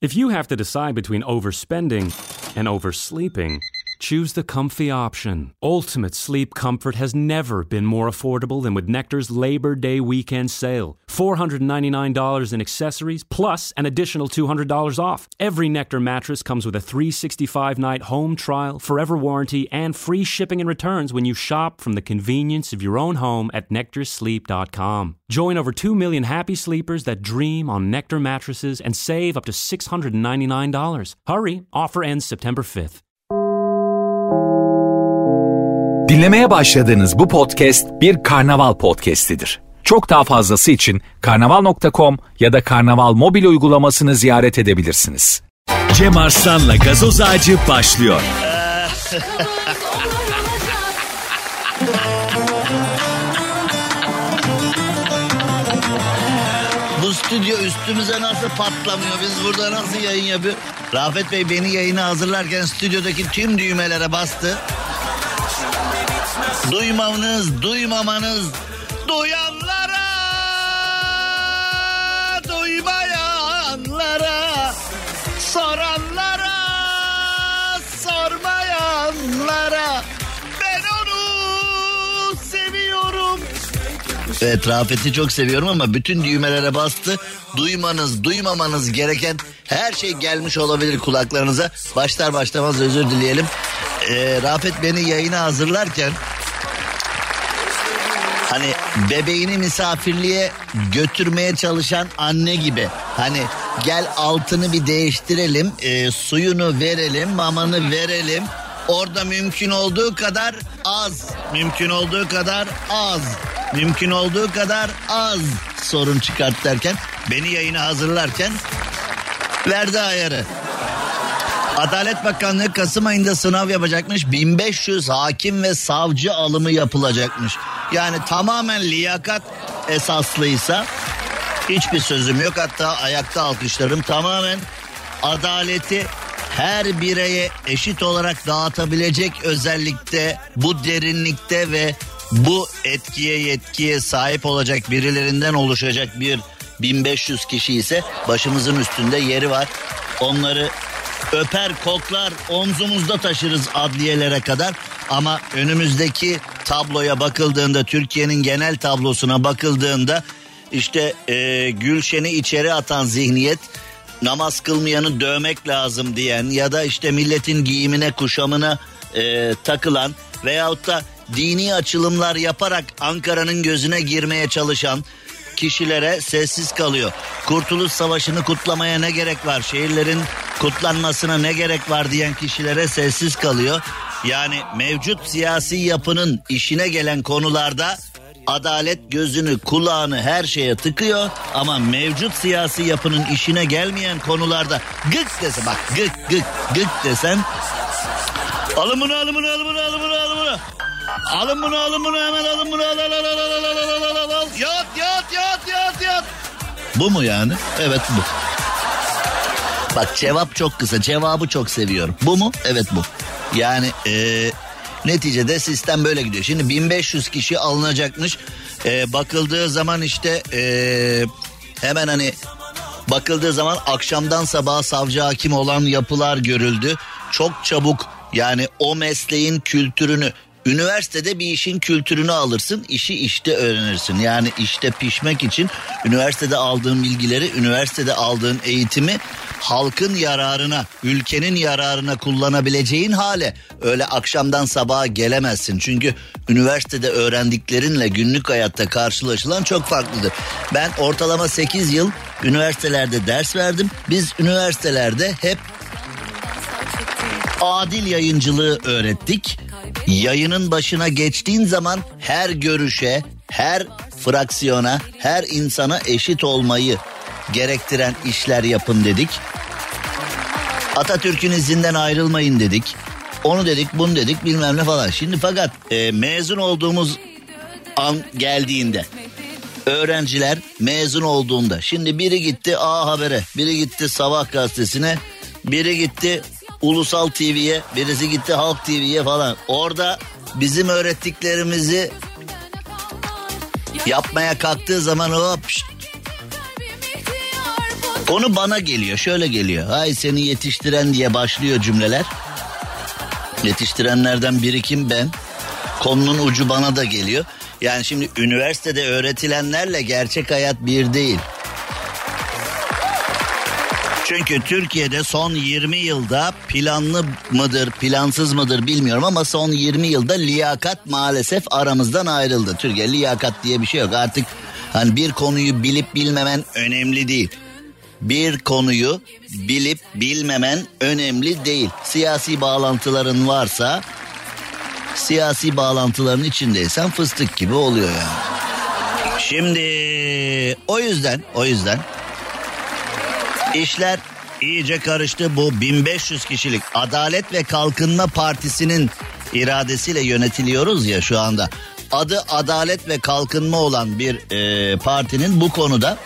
If you have to decide between overspending and oversleeping, choose the comfy option. Ultimate sleep comfort has never been more affordable than with Nectar's Labor Day weekend sale. $499 in accessories plus an additional $200 off. Every Nectar mattress comes with a 365 night home trial, forever warranty, and free shipping and returns when you shop from the convenience of your own home at nectarsleep.com. Join over 2 million happy sleepers that dream on Nectar mattresses and save up to $699. Hurry, offer ends September 5th. Dinlemeye başladığınız bu podcast bir karnaval podcastidir. Çok daha fazlası için karnaval.com ya da karnaval mobil uygulamasını ziyaret edebilirsiniz. Cem Arslan'la gazoz ağacı başlıyor. stüdyo üstümüze nasıl patlamıyor? Biz burada nasıl yayın yapıyor? Rafet Bey beni yayına hazırlarken stüdyodaki tüm düğmelere bastı. Duymamanız, duymamanız, duyanlara, duymayanlara, soranlara, sormayanlara. Evet Rafet'i çok seviyorum ama bütün düğmelere bastı. Duymanız, duymamanız gereken her şey gelmiş olabilir kulaklarınıza. Başlar başlamaz özür dileyelim. Ee, Rafet beni yayına hazırlarken hani bebeğini misafirliğe götürmeye çalışan anne gibi. Hani gel altını bir değiştirelim, e, suyunu verelim, mamanı verelim. Orada mümkün olduğu kadar az, mümkün olduğu kadar az, mümkün olduğu kadar az sorun çıkart derken beni yayına hazırlarken verdi ayarı. Adalet Bakanlığı Kasım ayında sınav yapacakmış. 1500 hakim ve savcı alımı yapılacakmış. Yani tamamen liyakat esaslıysa hiçbir sözüm yok. Hatta ayakta alkışlarım tamamen adaleti her bireye eşit olarak dağıtabilecek özellikte, bu derinlikte ve bu etkiye yetkiye sahip olacak birilerinden oluşacak bir 1500 kişi ise başımızın üstünde yeri var. Onları öper koklar omzumuzda taşırız adliyelere kadar ama önümüzdeki tabloya bakıldığında Türkiye'nin genel tablosuna bakıldığında işte e, Gülşen'i içeri atan zihniyet namaz kılmayanı dövmek lazım diyen ya da işte milletin giyimine kuşamına e, takılan veyahut da dini açılımlar yaparak Ankara'nın gözüne girmeye çalışan kişilere sessiz kalıyor. Kurtuluş Savaşı'nı kutlamaya ne gerek var? Şehirlerin kutlanmasına ne gerek var diyen kişilere sessiz kalıyor. Yani mevcut siyasi yapının işine gelen konularda adalet gözünü kulağını her şeye tıkıyor ama mevcut siyasi yapının işine gelmeyen konularda gık dese bak gık gık gık desen alın bunu alın bunu alın bunu alın bunu alın bunu. Alın bunu alın bunu hemen alın bunu al al al al al al al al al al. Yat yat yat yat yat. Bu mu yani? Evet bu. Bak cevap çok kısa cevabı çok seviyorum. Bu mu? Evet bu. Yani eee Neticede sistem böyle gidiyor. Şimdi 1500 kişi alınacakmış. Ee, bakıldığı zaman işte ee, hemen hani bakıldığı zaman akşamdan sabaha savcı hakim olan yapılar görüldü. Çok çabuk yani o mesleğin kültürünü Üniversitede bir işin kültürünü alırsın, işi işte öğrenirsin. Yani işte pişmek için üniversitede aldığın bilgileri, üniversitede aldığın eğitimi halkın yararına, ülkenin yararına kullanabileceğin hale öyle akşamdan sabaha gelemezsin. Çünkü üniversitede öğrendiklerinle günlük hayatta karşılaşılan çok farklıdır. Ben ortalama 8 yıl üniversitelerde ders verdim. Biz üniversitelerde hep adil yayıncılığı öğrettik. Yayının başına geçtiğin zaman her görüşe, her fraksiyona, her insana eşit olmayı gerektiren işler yapın dedik. Atatürk'ün izinden ayrılmayın dedik. Onu dedik, bunu dedik bilmem ne falan. Şimdi fakat e, mezun olduğumuz an geldiğinde öğrenciler mezun olduğunda şimdi biri gitti A Haber'e, biri gitti Sabah gazetesine, biri gitti Ulusal TV'ye, birisi gitti Halk TV'ye falan. Orada bizim öğrettiklerimizi yapmaya kalktığı zaman hop Konu bana geliyor şöyle geliyor. Hay seni yetiştiren diye başlıyor cümleler. Yetiştirenlerden biri kim ben? Konunun ucu bana da geliyor. Yani şimdi üniversitede öğretilenlerle gerçek hayat bir değil. Çünkü Türkiye'de son 20 yılda planlı mıdır, plansız mıdır bilmiyorum ama son 20 yılda liyakat maalesef aramızdan ayrıldı. Türkiye liyakat diye bir şey yok. Artık hani bir konuyu bilip bilmemen önemli değil. Bir konuyu bilip bilmemen önemli değil. Siyasi bağlantıların varsa siyasi bağlantıların içindeysen fıstık gibi oluyor yani. Şimdi o yüzden o yüzden işler iyice karıştı. Bu 1500 kişilik Adalet ve Kalkınma Partisi'nin iradesiyle yönetiliyoruz ya şu anda. Adı Adalet ve Kalkınma olan bir e, partinin bu konuda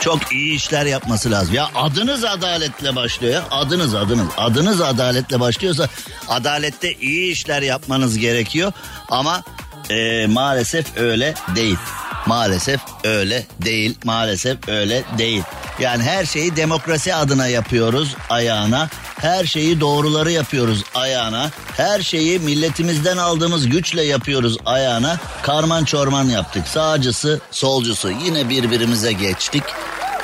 çok iyi işler yapması lazım. Ya adınız adaletle başlıyor ya. Adınız adınız. Adınız adaletle başlıyorsa adalette iyi işler yapmanız gerekiyor. Ama e, maalesef öyle değil. Maalesef öyle değil. Maalesef öyle değil. Yani her şeyi demokrasi adına yapıyoruz ayağına. Her şeyi doğruları yapıyoruz ayağına. Her şeyi milletimizden aldığımız güçle yapıyoruz ayağına. Karman çorman yaptık. Sağcısı, solcusu yine birbirimize geçtik.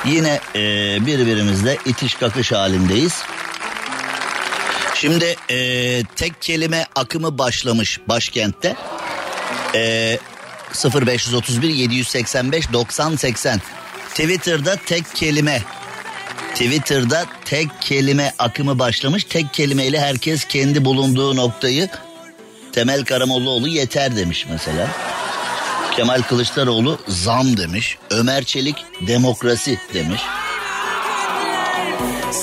Yine e, birbirimizle itiş kakış halindeyiz. Şimdi e, tek kelime akımı başlamış başkentte. E, 0531 785 90 80 Twitter'da tek kelime Twitter'da tek kelime akımı başlamış. Tek kelimeyle herkes kendi bulunduğu noktayı Temel Karamollaoğlu yeter demiş mesela. Kemal Kılıçdaroğlu zam demiş. Ömer Çelik demokrasi demiş.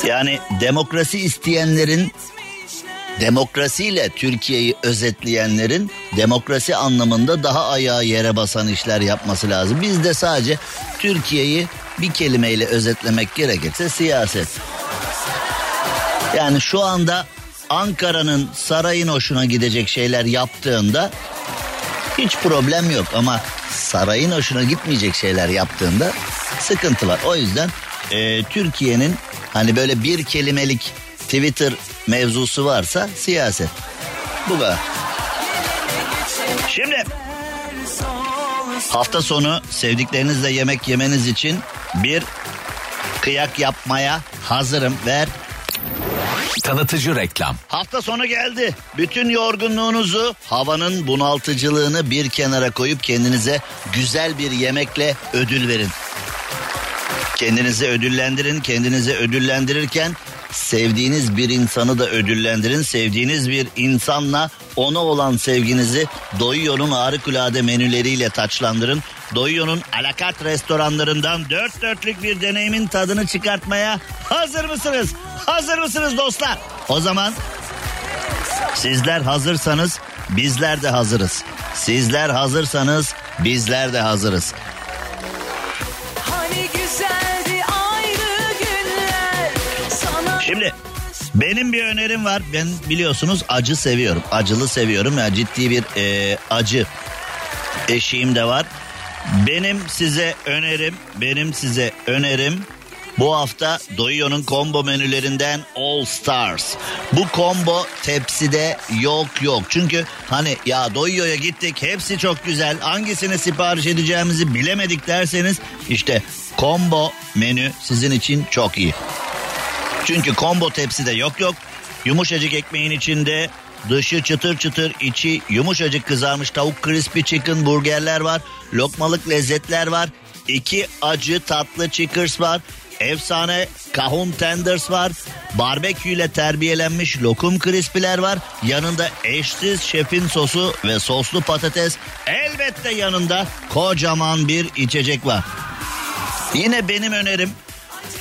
Yani demokrasi isteyenlerin demokrasiyle Türkiye'yi özetleyenlerin demokrasi anlamında daha ayağı yere basan işler yapması lazım. Biz de sadece Türkiye'yi bir kelimeyle özetlemek gerekirse siyaset. Yani şu anda Ankara'nın sarayın hoşuna gidecek şeyler yaptığında hiç problem yok ama sarayın hoşuna gitmeyecek şeyler yaptığında sıkıntı var. O yüzden e, Türkiye'nin hani böyle bir kelimelik Twitter mevzusu varsa siyaset. Bu kadar. Şimdi hafta sonu sevdiklerinizle yemek yemeniz için bir kıyak yapmaya hazırım. Ver Tanıtıcı reklam. Hafta sonu geldi. Bütün yorgunluğunuzu, havanın bunaltıcılığını bir kenara koyup kendinize güzel bir yemekle ödül verin. Kendinizi ödüllendirin. Kendinizi ödüllendirirken sevdiğiniz bir insanı da ödüllendirin. Sevdiğiniz bir insanla ona olan sevginizi Doyuyor'un harikulade menüleriyle taçlandırın. Doyuyor'un alakart restoranlarından dört dörtlük bir deneyimin tadını çıkartmaya hazır mısınız? Hazır mısınız dostlar? O zaman sizler hazırsanız bizler de hazırız. Sizler hazırsanız bizler de hazırız. Şimdi benim bir önerim var. Ben biliyorsunuz acı seviyorum. Acılı seviyorum. Yani ciddi bir e, acı eşiğim de var. Benim size önerim, benim size önerim bu hafta Doyuyor'un combo menülerinden All Stars. Bu combo tepside yok yok. Çünkü hani ya Doyuyor'a gittik hepsi çok güzel. Hangisini sipariş edeceğimizi bilemedik derseniz işte combo menü sizin için çok iyi. Çünkü combo tepside yok yok. Yumuşacık ekmeğin içinde dışı çıtır çıtır içi yumuşacık kızarmış tavuk crispy chicken burgerler var. Lokmalık lezzetler var. İki acı tatlı chickers var. Efsane kahun tenders var. Barbekü ile terbiyelenmiş lokum crispy'ler var. Yanında eşsiz şefin sosu ve soslu patates. Elbette yanında kocaman bir içecek var. Yine benim önerim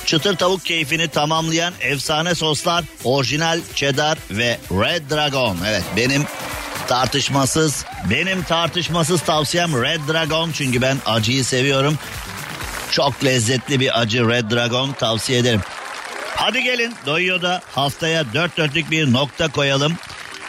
Çıtır tavuk keyfini tamamlayan efsane soslar orijinal cheddar ve Red Dragon. Evet benim tartışmasız benim tartışmasız tavsiyem Red Dragon çünkü ben acıyı seviyorum. Çok lezzetli bir acı Red Dragon tavsiye ederim. Hadi gelin Doyuyor'da haftaya dört dörtlük bir nokta koyalım.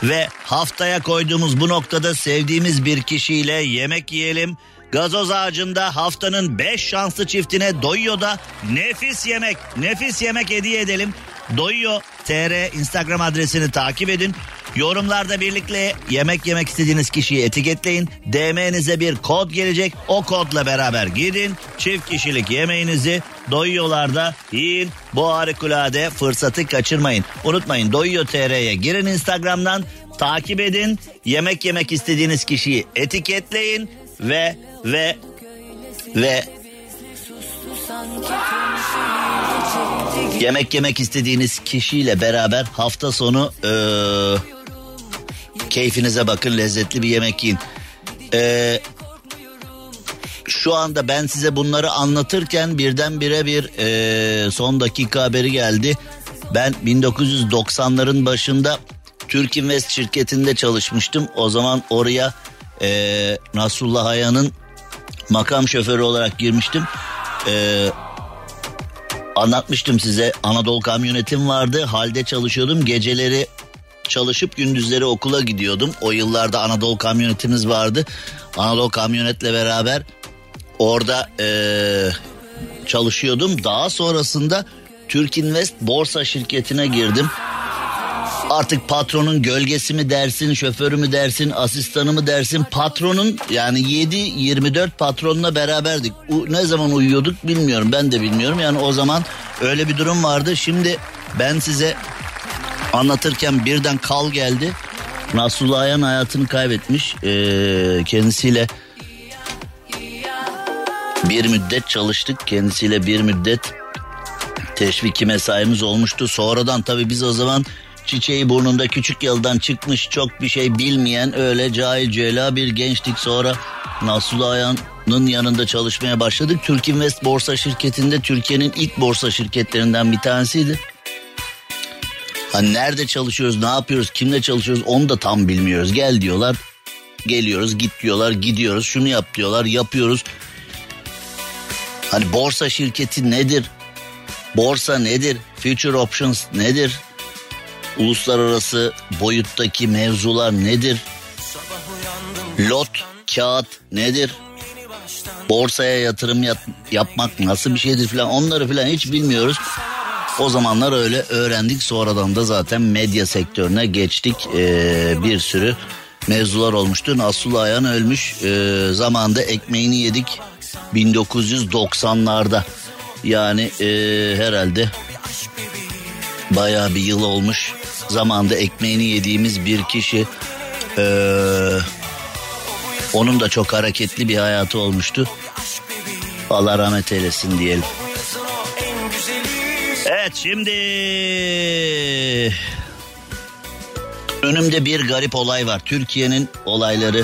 Ve haftaya koyduğumuz bu noktada sevdiğimiz bir kişiyle yemek yiyelim. Gazoz ağacında haftanın 5 şanslı çiftine Doyuyor'da nefis yemek, nefis yemek hediye edelim. Doyuyor TR Instagram adresini takip edin. Yorumlarda birlikte yemek yemek istediğiniz kişiyi etiketleyin. DM'nize bir kod gelecek. O kodla beraber gidin. Çift kişilik yemeğinizi doyuyorlarda yiyin. Bu harikulade fırsatı kaçırmayın. Unutmayın Doyuyor TR'ye girin Instagram'dan. Takip edin. Yemek yemek istediğiniz kişiyi etiketleyin. Ve ve ve yemek yemek istediğiniz kişiyle beraber hafta sonu eee, keyfinize bakın lezzetli bir yemek yiyin. Eee, şu anda ben size bunları anlatırken birdenbire bir eee, son dakika haberi geldi. Ben 1990'ların başında Türk Invest şirketinde çalışmıştım. O zaman oraya eee Nasrullah Aya'nın makam şoförü olarak girmiştim. Eee Anlatmıştım size Anadolu kamyonetim vardı. Halde çalışıyordum. Geceleri çalışıp gündüzleri okula gidiyordum. O yıllarda Anadolu kamyonetimiz vardı. Anadolu kamyonetle beraber orada eee, çalışıyordum. Daha sonrasında Türk Invest borsa şirketine girdim. Artık patronun gölgesi mi dersin, şoförü mü dersin, asistanı mı dersin, patronun yani 7-24 patronla beraberdik. U- ne zaman uyuyorduk bilmiyorum ben de bilmiyorum. Yani o zaman öyle bir durum vardı. Şimdi ben size anlatırken birden kal geldi. Nasrullah Ayhan hayatını kaybetmiş. Ee, kendisiyle bir müddet çalıştık. Kendisiyle bir müddet teşviki mesaimiz olmuştu. Sonradan tabii biz o zaman çiçeği burnunda küçük yıldan çıkmış çok bir şey bilmeyen öyle cahil cela bir gençtik. Sonra Nasrullah Ayhan'ın yanında çalışmaya başladık. Türk Invest borsa şirketinde Türkiye'nin ilk borsa şirketlerinden bir tanesiydi. Hani nerede çalışıyoruz, ne yapıyoruz, kimle çalışıyoruz onu da tam bilmiyoruz. Gel diyorlar, geliyoruz, git diyorlar, gidiyoruz, şunu yap diyorlar, yapıyoruz. Hani borsa şirketi nedir? Borsa nedir? Future options nedir? Uluslararası boyuttaki mevzular nedir? Lot, kağıt nedir? Borsaya yatırım yap- yapmak nasıl bir şeydir filan onları filan hiç bilmiyoruz. O zamanlar öyle öğrendik sonradan da zaten medya sektörüne geçtik. Ee, bir sürü mevzular olmuştu. Nasrullah Ayhan ölmüş. Ee, zamanında ekmeğini yedik 1990'larda. Yani ee, herhalde bayağı bir yıl olmuş. Zamanda ekmeğini yediğimiz bir kişi. Ee, onun da çok hareketli bir hayatı olmuştu. Allah rahmet eylesin diyelim. Evet şimdi önümde bir garip olay var. Türkiye'nin olayları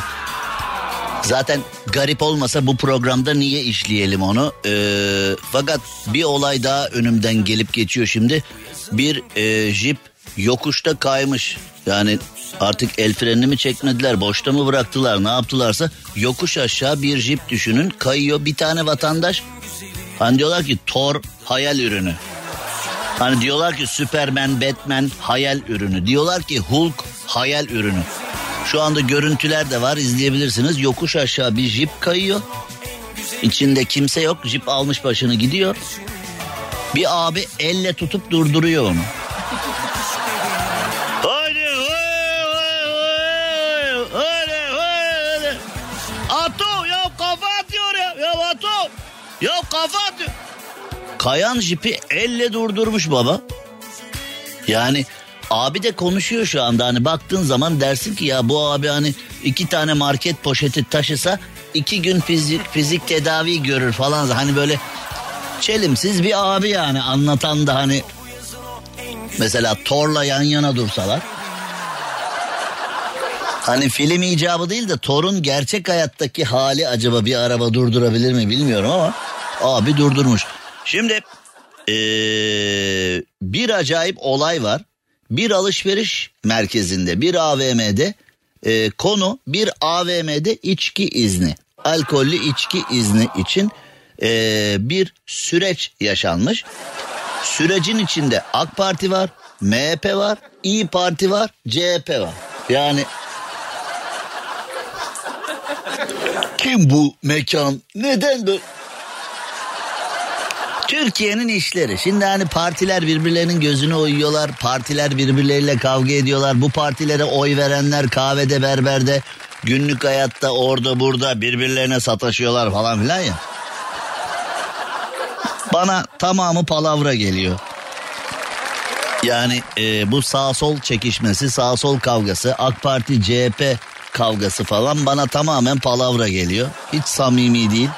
zaten garip olmasa bu programda niye işleyelim onu? Ee, fakat bir olay daha önümden gelip geçiyor şimdi. Bir e, jip yokuşta kaymış. Yani artık el frenini mi çekmediler, boşta mı bıraktılar, ne yaptılarsa yokuş aşağı bir jip düşünün kayıyor. Bir tane vatandaş hani diyorlar ki Thor hayal ürünü. Hani diyorlar ki Superman, Batman hayal ürünü. Diyorlar ki Hulk hayal ürünü. Şu anda görüntüler de var izleyebilirsiniz. Yokuş aşağı bir jip kayıyor. İçinde kimse yok. Jip almış başını gidiyor. Bir abi elle tutup durduruyor onu. Ya kafa. Kayan jipi elle durdurmuş baba. Yani abi de konuşuyor şu anda hani baktığın zaman dersin ki ya bu abi hani iki tane market poşeti taşısa iki gün fizik, fizik tedavi görür falan hani böyle çelimsiz bir abi yani anlatan da hani mesela Thor'la yan yana dursalar Hani film icabı değil de Thor'un gerçek hayattaki hali acaba bir araba durdurabilir mi bilmiyorum ama abi durdurmuş. Şimdi eee, bir acayip olay var. Bir alışveriş merkezinde bir AVM'de eee, konu bir AVM'de içki izni. Alkollü içki izni için eee, bir süreç yaşanmış. Sürecin içinde AK Parti var, MHP var, İyi Parti var, CHP var. Yani Kim bu mekan? Neden böyle? Türkiye'nin işleri. Şimdi hani partiler birbirlerinin gözüne oyuyorlar. Partiler birbirleriyle kavga ediyorlar. Bu partilere oy verenler kahvede berberde günlük hayatta orada burada birbirlerine sataşıyorlar falan filan ya. Bana tamamı palavra geliyor. Yani e, bu sağ sol çekişmesi, sağ sol kavgası, AK Parti CHP kavgası falan bana tamamen palavra geliyor. Hiç samimi değil.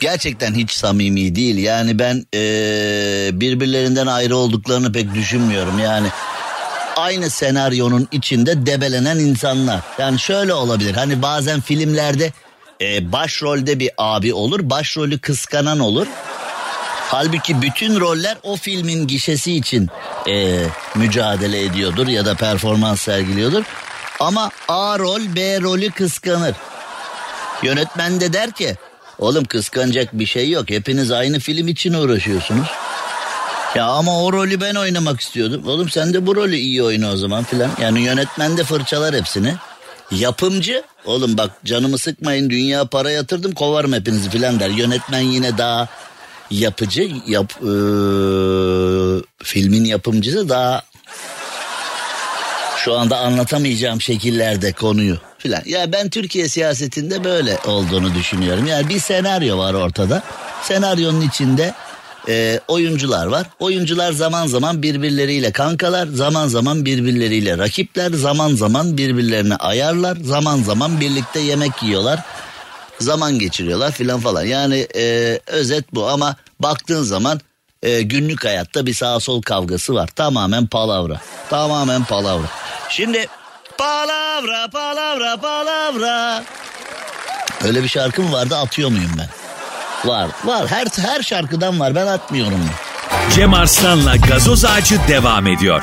Gerçekten hiç samimi değil. Yani ben e, birbirlerinden ayrı olduklarını pek düşünmüyorum. Yani aynı senaryonun içinde debelenen insanlar. Yani şöyle olabilir. Hani bazen filmlerde e, başrolde bir abi olur, başrolü kıskanan olur. Halbuki bütün roller o filmin gişesi için e, mücadele ediyordur ya da performans sergiliyordur. Ama A rol B rolü kıskanır. Yönetmen de der ki oğlum kıskanacak bir şey yok hepiniz aynı film için uğraşıyorsunuz. Ya ama o rolü ben oynamak istiyordum. Oğlum sen de bu rolü iyi oyna o zaman filan. Yani yönetmen de fırçalar hepsini. Yapımcı oğlum bak canımı sıkmayın dünya para yatırdım kovarım hepinizi filan der. Yönetmen yine daha yapıcı yap, eee, filmin yapımcısı daha şu anda anlatamayacağım şekillerde konuyu filan. Ya ben Türkiye siyasetinde böyle olduğunu düşünüyorum. Yani bir senaryo var ortada. Senaryonun içinde e, oyuncular var. Oyuncular zaman zaman birbirleriyle kankalar, zaman zaman birbirleriyle rakipler, zaman zaman birbirlerine ayarlar, zaman zaman birlikte yemek yiyorlar. Zaman geçiriyorlar filan falan. Yani e, özet bu ama baktığın zaman e, günlük hayatta bir sağ sol kavgası var. Tamamen palavra. Tamamen palavra. Şimdi palavra palavra palavra. Öyle bir şarkı mı vardı atıyor muyum ben? Var var her her şarkıdan var ben atmıyorum. Cem Arslan'la gazoz ağacı devam ediyor.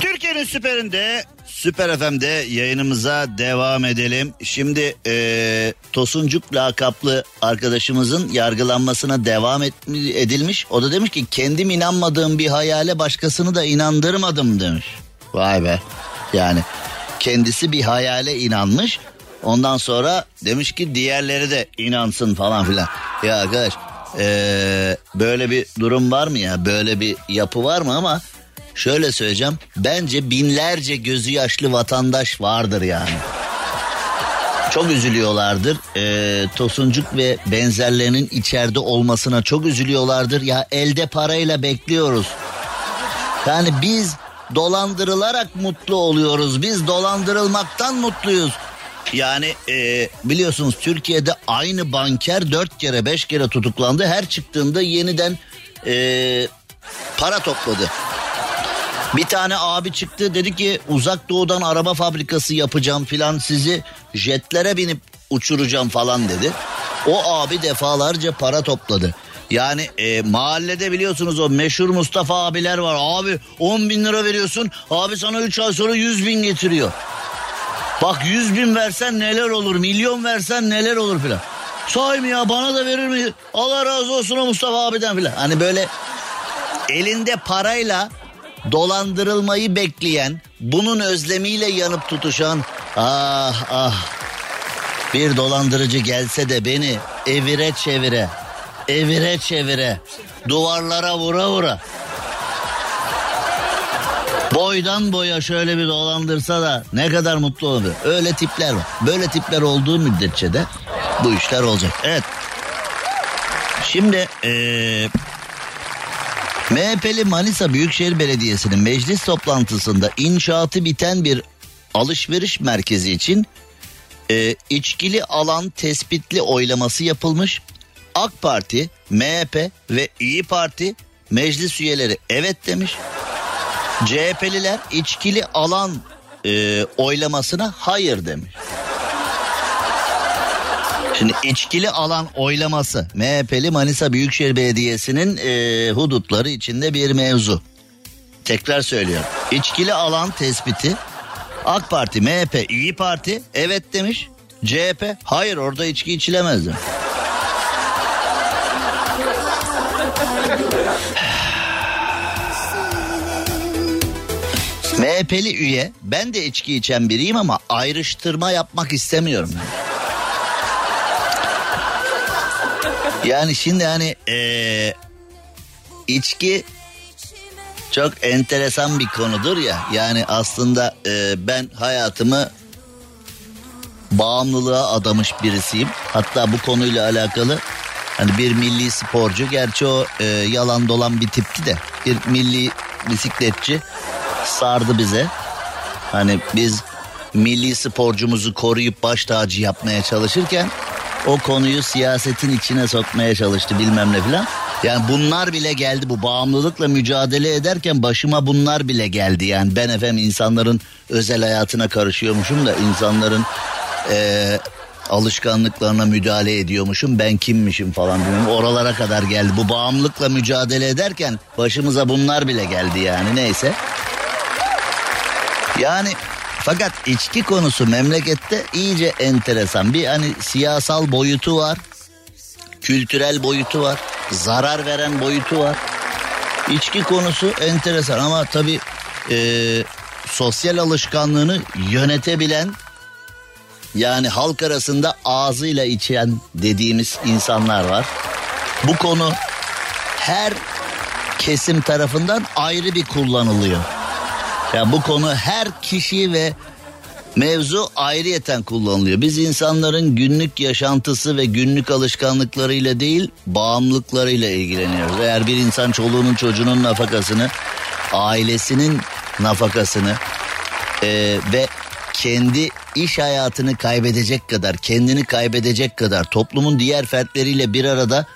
Türkiye'nin süperinde Süper FM'de yayınımıza devam edelim. Şimdi eee Tosuncuk lakaplı arkadaşımızın yargılanmasına devam et, edilmiş. O da demiş ki kendim inanmadığım bir hayale başkasını da inandırmadım demiş. Vay be yani kendisi bir hayale inanmış. Ondan sonra demiş ki diğerleri de inansın falan filan. Ya arkadaş eee, böyle bir durum var mı ya böyle bir yapı var mı ama şöyle söyleyeceğim. Bence binlerce gözü yaşlı vatandaş vardır yani. Çok üzülüyorlardır. Ee, Tosuncuk ve benzerlerinin içeride olmasına çok üzülüyorlardır. Ya elde parayla bekliyoruz. Yani biz dolandırılarak mutlu oluyoruz. Biz dolandırılmaktan mutluyuz. Yani e, biliyorsunuz Türkiye'de aynı banker dört kere beş kere tutuklandı. Her çıktığında yeniden e, para topladı. Bir tane abi çıktı dedi ki uzak doğudan araba fabrikası yapacağım filan sizi jetlere binip uçuracağım falan dedi. O abi defalarca para topladı. Yani e, mahallede biliyorsunuz o meşhur Mustafa abiler var. Abi 10 bin lira veriyorsun abi sana 3 ay sonra 100 bin getiriyor. Bak 100 bin versen neler olur milyon versen neler olur filan. Sahi mi ya bana da verir mi? Allah razı olsun o Mustafa abiden filan. Hani böyle elinde parayla dolandırılmayı bekleyen, bunun özlemiyle yanıp tutuşan ah ah bir dolandırıcı gelse de beni evire çevire, evire çevire, duvarlara vura vura. Boydan boya şöyle bir dolandırsa da ne kadar mutlu olur. Öyle tipler var. Böyle tipler olduğu müddetçe de bu işler olacak. Evet. Şimdi eee MHP'li Manisa Büyükşehir Belediyesi'nin meclis toplantısında inşaatı biten bir alışveriş merkezi için e, içkili alan tespitli oylaması yapılmış. AK Parti, MHP ve İyi Parti meclis üyeleri evet demiş. CHP'liler içkili alan e, oylamasına hayır demiş. Şimdi içkili alan oylaması MHP'li Manisa Büyükşehir Belediyesi'nin e, hudutları içinde bir mevzu. Tekrar söylüyorum. İçkili alan tespiti AK Parti, MHP, İyi Parti evet demiş. CHP hayır orada içki içilemez. MHP'li üye ben de içki içen biriyim ama ayrıştırma yapmak istemiyorum. Yani şimdi hani eee, içki çok enteresan bir konudur ya. Yani aslında eee, ben hayatımı bağımlılığa adamış birisiyim. Hatta bu konuyla alakalı hani bir milli sporcu gerçi o e, yalan dolan bir tipti de bir milli bisikletçi sardı bize. Hani biz milli sporcumuzu koruyup baş tacı yapmaya çalışırken o konuyu siyasetin içine sokmaya çalıştı bilmem ne filan. Yani bunlar bile geldi bu bağımlılıkla mücadele ederken başıma bunlar bile geldi. Yani ben efendim insanların özel hayatına karışıyormuşum da insanların eee, alışkanlıklarına müdahale ediyormuşum. Ben kimmişim falan bilmiyorum. Oralara kadar geldi. Bu bağımlılıkla mücadele ederken başımıza bunlar bile geldi yani neyse. Yani fakat içki konusu memlekette iyice enteresan. Bir hani siyasal boyutu var. Kültürel boyutu var. Zarar veren boyutu var. İçki konusu enteresan ama tabii e, sosyal alışkanlığını yönetebilen yani halk arasında ağzıyla içen dediğimiz insanlar var. Bu konu her kesim tarafından ayrı bir kullanılıyor. Yani bu konu her kişi ve mevzu ayrıyeten kullanılıyor. Biz insanların günlük yaşantısı ve günlük alışkanlıklarıyla değil bağımlılıklarıyla ilgileniyoruz. Eğer bir insan çoluğunun çocuğunun nafakasını, ailesinin nafakasını e, ve kendi iş hayatını kaybedecek kadar, kendini kaybedecek kadar toplumun diğer fertleriyle bir arada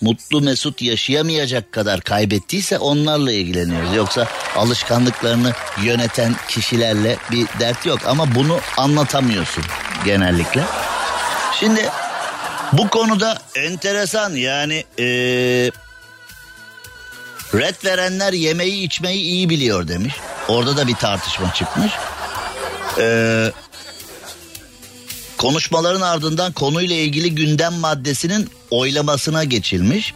mutlu mesut yaşayamayacak kadar kaybettiyse onlarla ilgileniyoruz. Yoksa alışkanlıklarını yöneten kişilerle bir dert yok ama bunu anlatamıyorsun genellikle. Şimdi bu konuda enteresan yani eee red verenler yemeği içmeyi iyi biliyor demiş. Orada da bir tartışma çıkmış. Ee, konuşmaların ardından konuyla ilgili gündem maddesinin oylamasına geçilmiş.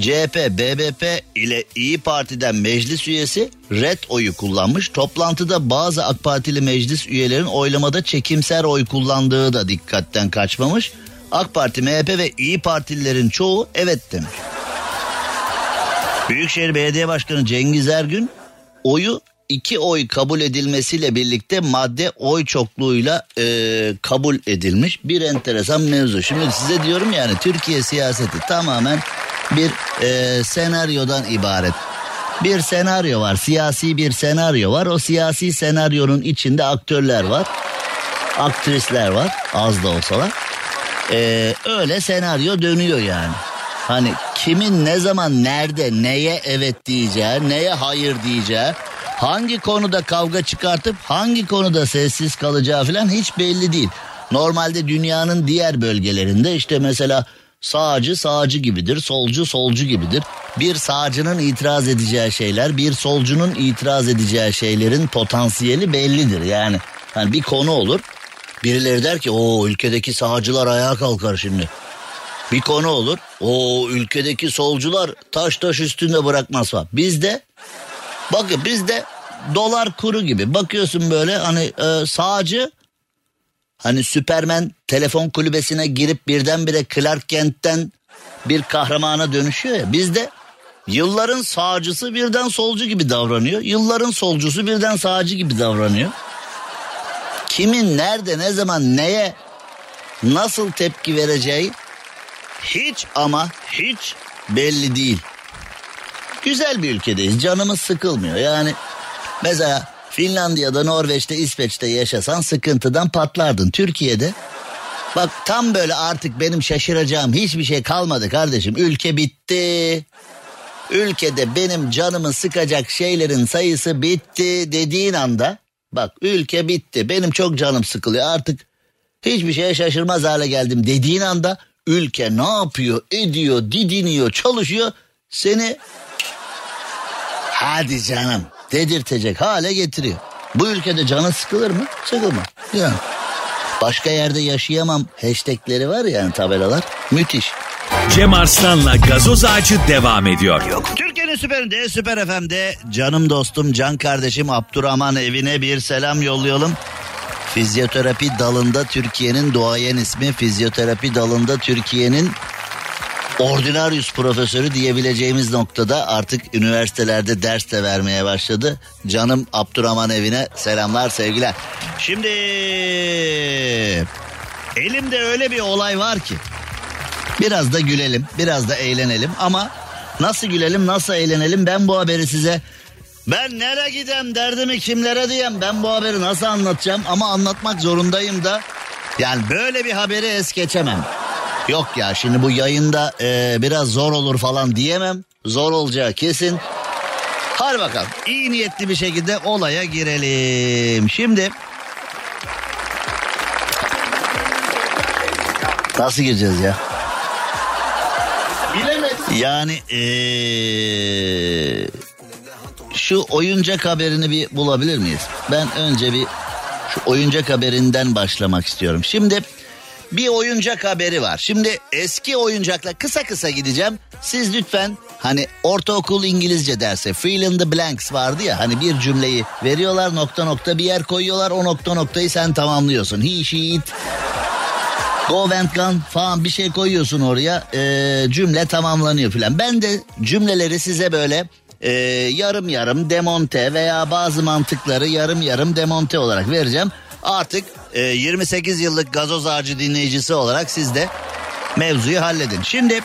CHP, BBP ile İyi Parti'den meclis üyesi red oyu kullanmış. Toplantıda bazı AK Partili meclis üyelerin oylamada çekimser oy kullandığı da dikkatten kaçmamış. AK Parti, MHP ve İyi Partililerin çoğu evet demiş. Büyükşehir Belediye Başkanı Cengiz Ergün oyu iki oy kabul edilmesiyle birlikte madde oy çokluğuyla e, kabul edilmiş bir enteresan mevzu. Şimdi size diyorum yani Türkiye siyaseti tamamen bir e, senaryodan ibaret. Bir senaryo var siyasi bir senaryo var o siyasi senaryonun içinde aktörler var aktrisler var az da olsalar. E, öyle senaryo dönüyor yani. Hani kimin ne zaman nerede neye evet diyeceği neye hayır diyeceği hangi konuda kavga çıkartıp hangi konuda sessiz kalacağı falan hiç belli değil. Normalde dünyanın diğer bölgelerinde işte mesela sağcı sağcı gibidir, solcu solcu gibidir. Bir sağcının itiraz edeceği şeyler, bir solcunun itiraz edeceği şeylerin potansiyeli bellidir. Yani hani bir konu olur. Birileri der ki o ülkedeki sağcılar ayağa kalkar şimdi. Bir konu olur. O ülkedeki solcular taş taş üstünde bırakmaz falan. Bizde Bakın bizde dolar kuru gibi bakıyorsun böyle hani e, sağcı hani Süpermen telefon kulübesine girip birdenbire Clark Kent'ten bir kahramana dönüşüyor ya bizde yılların sağcısı birden solcu gibi davranıyor. Yılların solcusu birden sağcı gibi davranıyor. Kimin nerede ne zaman neye nasıl tepki vereceği hiç ama hiç belli değil güzel bir ülkedeyiz. Canımız sıkılmıyor. Yani mesela Finlandiya'da, Norveç'te, İsveç'te yaşasan sıkıntıdan patlardın. Türkiye'de bak tam böyle artık benim şaşıracağım hiçbir şey kalmadı kardeşim. Ülke bitti. Ülkede benim canımı sıkacak şeylerin sayısı bitti dediğin anda bak ülke bitti. Benim çok canım sıkılıyor artık hiçbir şeye şaşırmaz hale geldim dediğin anda ülke ne yapıyor, ediyor, didiniyor, çalışıyor. Seni Hadi canım dedirtecek hale getiriyor. Bu ülkede canı sıkılır mı? Sıkılma. Yani. Başka yerde yaşayamam hashtagleri var yani tabelalar. Müthiş. Cem Arslan'la gazoz ağacı devam ediyor. Türkiye'nin Süperinde süper FM'de canım dostum can kardeşim Abdurrahman evine bir selam yollayalım. Fizyoterapi dalında Türkiye'nin doğayan ismi fizyoterapi dalında Türkiye'nin ordinarius profesörü diyebileceğimiz noktada artık üniversitelerde ders de vermeye başladı. Canım Abdurrahman evine selamlar sevgiler. Şimdi elimde öyle bir olay var ki biraz da gülelim biraz da eğlenelim ama nasıl gülelim nasıl eğlenelim ben bu haberi size ben nereye gidem derdimi kimlere diyem ben bu haberi nasıl anlatacağım ama anlatmak zorundayım da yani böyle bir haberi es geçemem. Yok ya şimdi bu yayında e, biraz zor olur falan diyemem. Zor olacağı kesin. Hadi bakalım iyi niyetli bir şekilde olaya girelim. Şimdi nasıl gireceğiz ya? Yani eee, şu oyuncak haberini bir bulabilir miyiz? Ben önce bir şu oyuncak haberinden başlamak istiyorum. Şimdi bir oyuncak haberi var. Şimdi eski oyuncaklar kısa kısa gideceğim. Siz lütfen hani ortaokul İngilizce derse fill in the blanks vardı ya hani bir cümleyi veriyorlar nokta nokta bir yer koyuyorlar o nokta noktayı sen tamamlıyorsun. He, she, it, Go and gone falan bir şey koyuyorsun oraya e, cümle tamamlanıyor filan. Ben de cümleleri size böyle e, yarım yarım demonte veya bazı mantıkları yarım yarım demonte olarak vereceğim. Artık 28 yıllık gazoz ağacı dinleyicisi olarak siz de mevzuyu halledin. Şimdi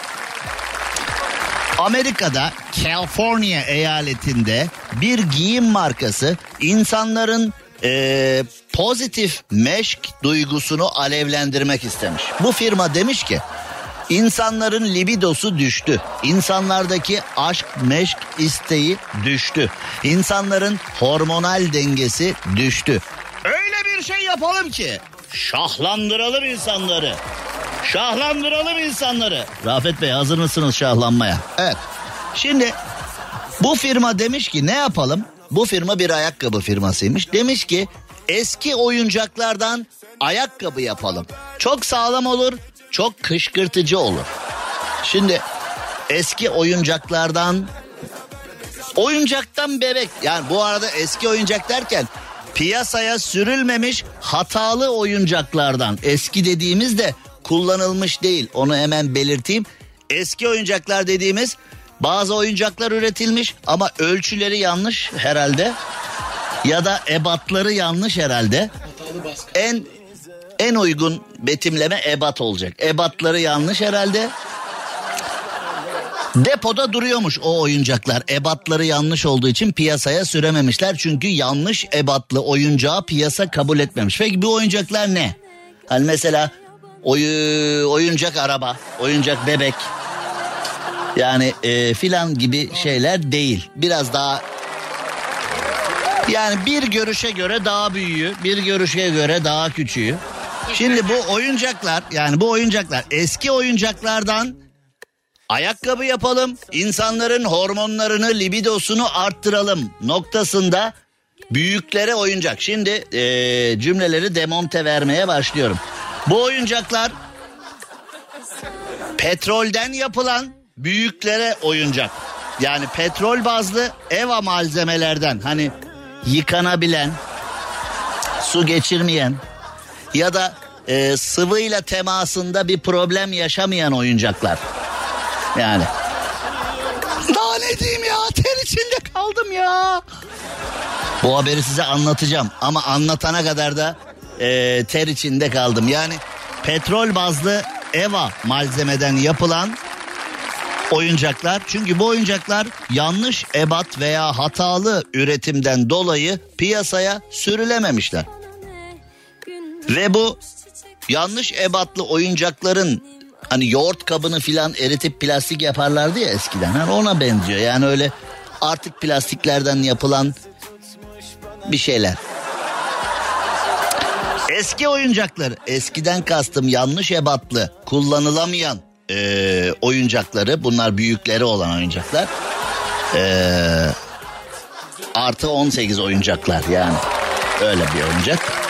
Amerika'da California eyaletinde bir giyim markası insanların eee, pozitif meşk duygusunu alevlendirmek istemiş. Bu firma demiş ki insanların libidosu düştü. İnsanlardaki aşk meşk isteği düştü. İnsanların hormonal dengesi düştü. Bir şey yapalım ki şahlandıralım insanları. Şahlandıralım insanları. Rafet Bey hazır mısınız şahlanmaya? Evet. Şimdi bu firma demiş ki ne yapalım? Bu firma bir ayakkabı firmasıymış. Demiş ki eski oyuncaklardan ayakkabı yapalım. Çok sağlam olur, çok kışkırtıcı olur. Şimdi eski oyuncaklardan oyuncaktan bebek yani bu arada eski oyuncak derken piyasaya sürülmemiş hatalı oyuncaklardan eski dediğimiz de kullanılmış değil onu hemen belirteyim. Eski oyuncaklar dediğimiz bazı oyuncaklar üretilmiş ama ölçüleri yanlış herhalde ya da ebatları yanlış herhalde. En en uygun betimleme ebat olacak. Ebatları yanlış herhalde. Depoda duruyormuş o oyuncaklar. Ebatları yanlış olduğu için piyasaya sürememişler. Çünkü yanlış ebatlı oyuncağı piyasa kabul etmemiş. Peki bu oyuncaklar ne? Hani mesela oyu, oyuncak araba, oyuncak bebek. Yani e, filan gibi şeyler değil. Biraz daha yani bir görüşe göre daha büyüğü, bir görüşe göre daha küçüğü. Şimdi bu oyuncaklar yani bu oyuncaklar eski oyuncaklardan ayakkabı yapalım, insanların hormonlarını, libidosunu arttıralım noktasında büyüklere oyuncak. Şimdi eee, cümleleri demonte vermeye başlıyorum. Bu oyuncaklar petrolden yapılan büyüklere oyuncak. Yani petrol bazlı eva malzemelerden hani yıkanabilen, su geçirmeyen ya da e, sıvıyla temasında bir problem yaşamayan oyuncaklar. Yani. Daha ne diyeyim ya ter içinde kaldım ya. Bu haberi size anlatacağım ama anlatana kadar da e, ter içinde kaldım. Yani petrol bazlı EVA malzemeden yapılan oyuncaklar. Çünkü bu oyuncaklar yanlış ebat veya hatalı üretimden dolayı piyasaya sürülememişler. Ve bu yanlış ebatlı oyuncakların hani yoğurt kabını filan eritip plastik yaparlardı ya eskiden. Hani ona benziyor. Yani öyle artık plastiklerden yapılan bir şeyler. Eski oyuncaklar, eskiden kastım yanlış ebatlı, kullanılamayan eee, oyuncakları, bunlar büyükleri olan oyuncaklar. Eee, artı 18 oyuncaklar yani. Öyle bir oyuncak.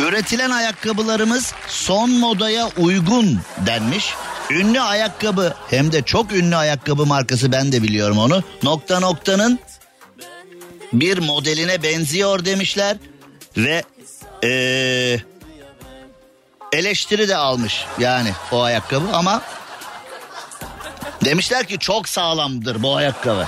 Üretilen ayakkabılarımız son modaya uygun denmiş. ünlü ayakkabı hem de çok ünlü ayakkabı markası ben de biliyorum onu. Nokta noktanın bir modeline benziyor demişler ve ee, eleştiri de almış yani o ayakkabı ama demişler ki çok sağlamdır bu ayakkabı.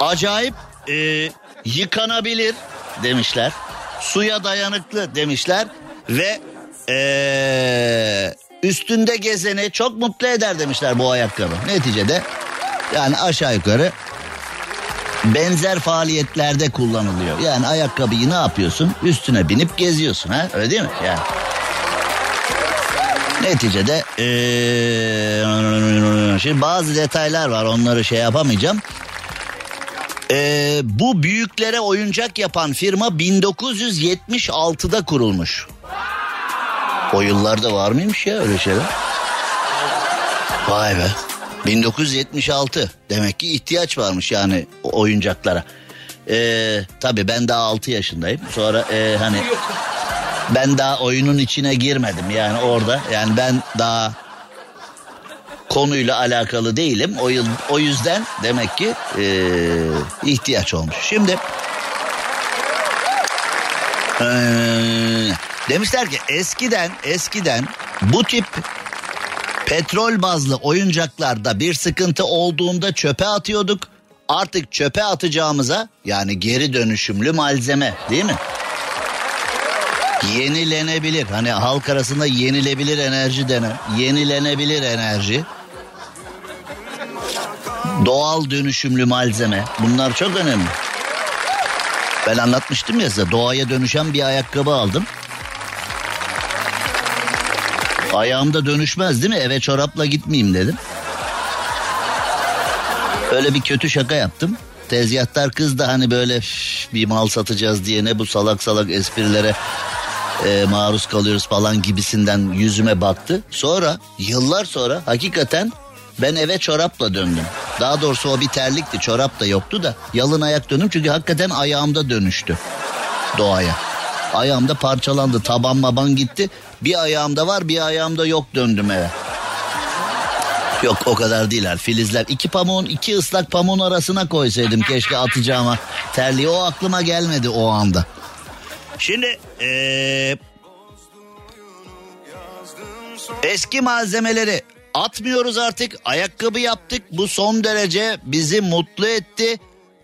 Acayip ee, yıkanabilir demişler. Suya dayanıklı demişler ve ee, üstünde gezeni çok mutlu eder demişler bu ayakkabı. Neticede yani aşağı yukarı benzer faaliyetlerde kullanılıyor. Yani ayakkabıyı ne yapıyorsun? Üstüne binip geziyorsun ha? Öyle değil mi? Yani. Neticede ee, şimdi bazı detaylar var onları şey yapamayacağım. Ee, bu büyüklere oyuncak yapan firma 1976'da kurulmuş. O yıllarda var mıymış ya öyle şeyler? Vay be. 1976 demek ki ihtiyaç varmış yani oyuncaklara. Ee, tabii ben daha 6 yaşındayım. Sonra e, hani ben daha oyunun içine girmedim yani orada. Yani ben daha konuyla alakalı değilim. O, yıl, o yüzden demek ki e, ihtiyaç olmuş. Şimdi e, demişler ki eskiden eskiden bu tip petrol bazlı oyuncaklarda bir sıkıntı olduğunda çöpe atıyorduk. Artık çöpe atacağımıza yani geri dönüşümlü malzeme değil mi? Yenilenebilir. Hani halk arasında yenilebilir enerji denen. Yenilenebilir enerji. Doğal dönüşümlü malzeme. Bunlar çok önemli. Ben anlatmıştım ya size doğaya dönüşen bir ayakkabı aldım. Ayağımda dönüşmez değil mi? Eve çorapla gitmeyeyim dedim. Öyle bir kötü şaka yaptım. Tezgahtar kız da hani böyle "Üf, bir mal satacağız diye ne bu salak salak esprilere e, maruz kalıyoruz falan gibisinden yüzüme baktı. Sonra yıllar sonra hakikaten ben eve çorapla döndüm. Daha doğrusu o bir terlikti çorap da yoktu da yalın ayak döndüm çünkü hakikaten ayağımda dönüştü doğaya. Ayağımda parçalandı taban maban gitti. Bir ayağımda var bir ayağımda yok döndüm eve. Yok o kadar değiller filizler. İki pamuğun iki ıslak pamuğun arasına koysaydım keşke atacağıma terliği. O aklıma gelmedi o anda. Şimdi ee, eski malzemeleri atmıyoruz artık. Ayakkabı yaptık. Bu son derece bizi mutlu etti.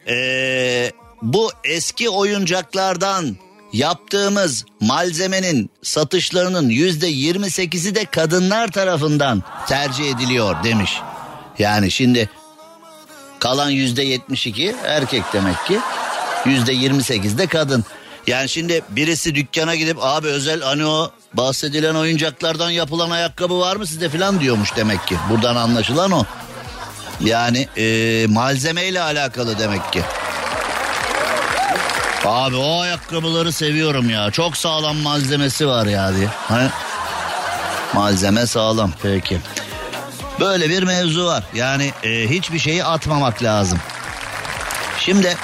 Ee, bu eski oyuncaklardan yaptığımız malzemenin satışlarının yüzde 28'i de kadınlar tarafından tercih ediliyor demiş. Yani şimdi kalan yüzde 72 erkek demek ki yüzde 28 de kadın. Yani şimdi birisi dükkana gidip abi özel hani o bahsedilen oyuncaklardan yapılan ayakkabı var mı sizde falan diyormuş demek ki. Buradan anlaşılan o. Yani e, malzemeyle alakalı demek ki. Abi o ayakkabıları seviyorum ya. Çok sağlam malzemesi var ya diye. Malzeme sağlam peki. Böyle bir mevzu var. Yani e, hiçbir şeyi atmamak lazım. Şimdi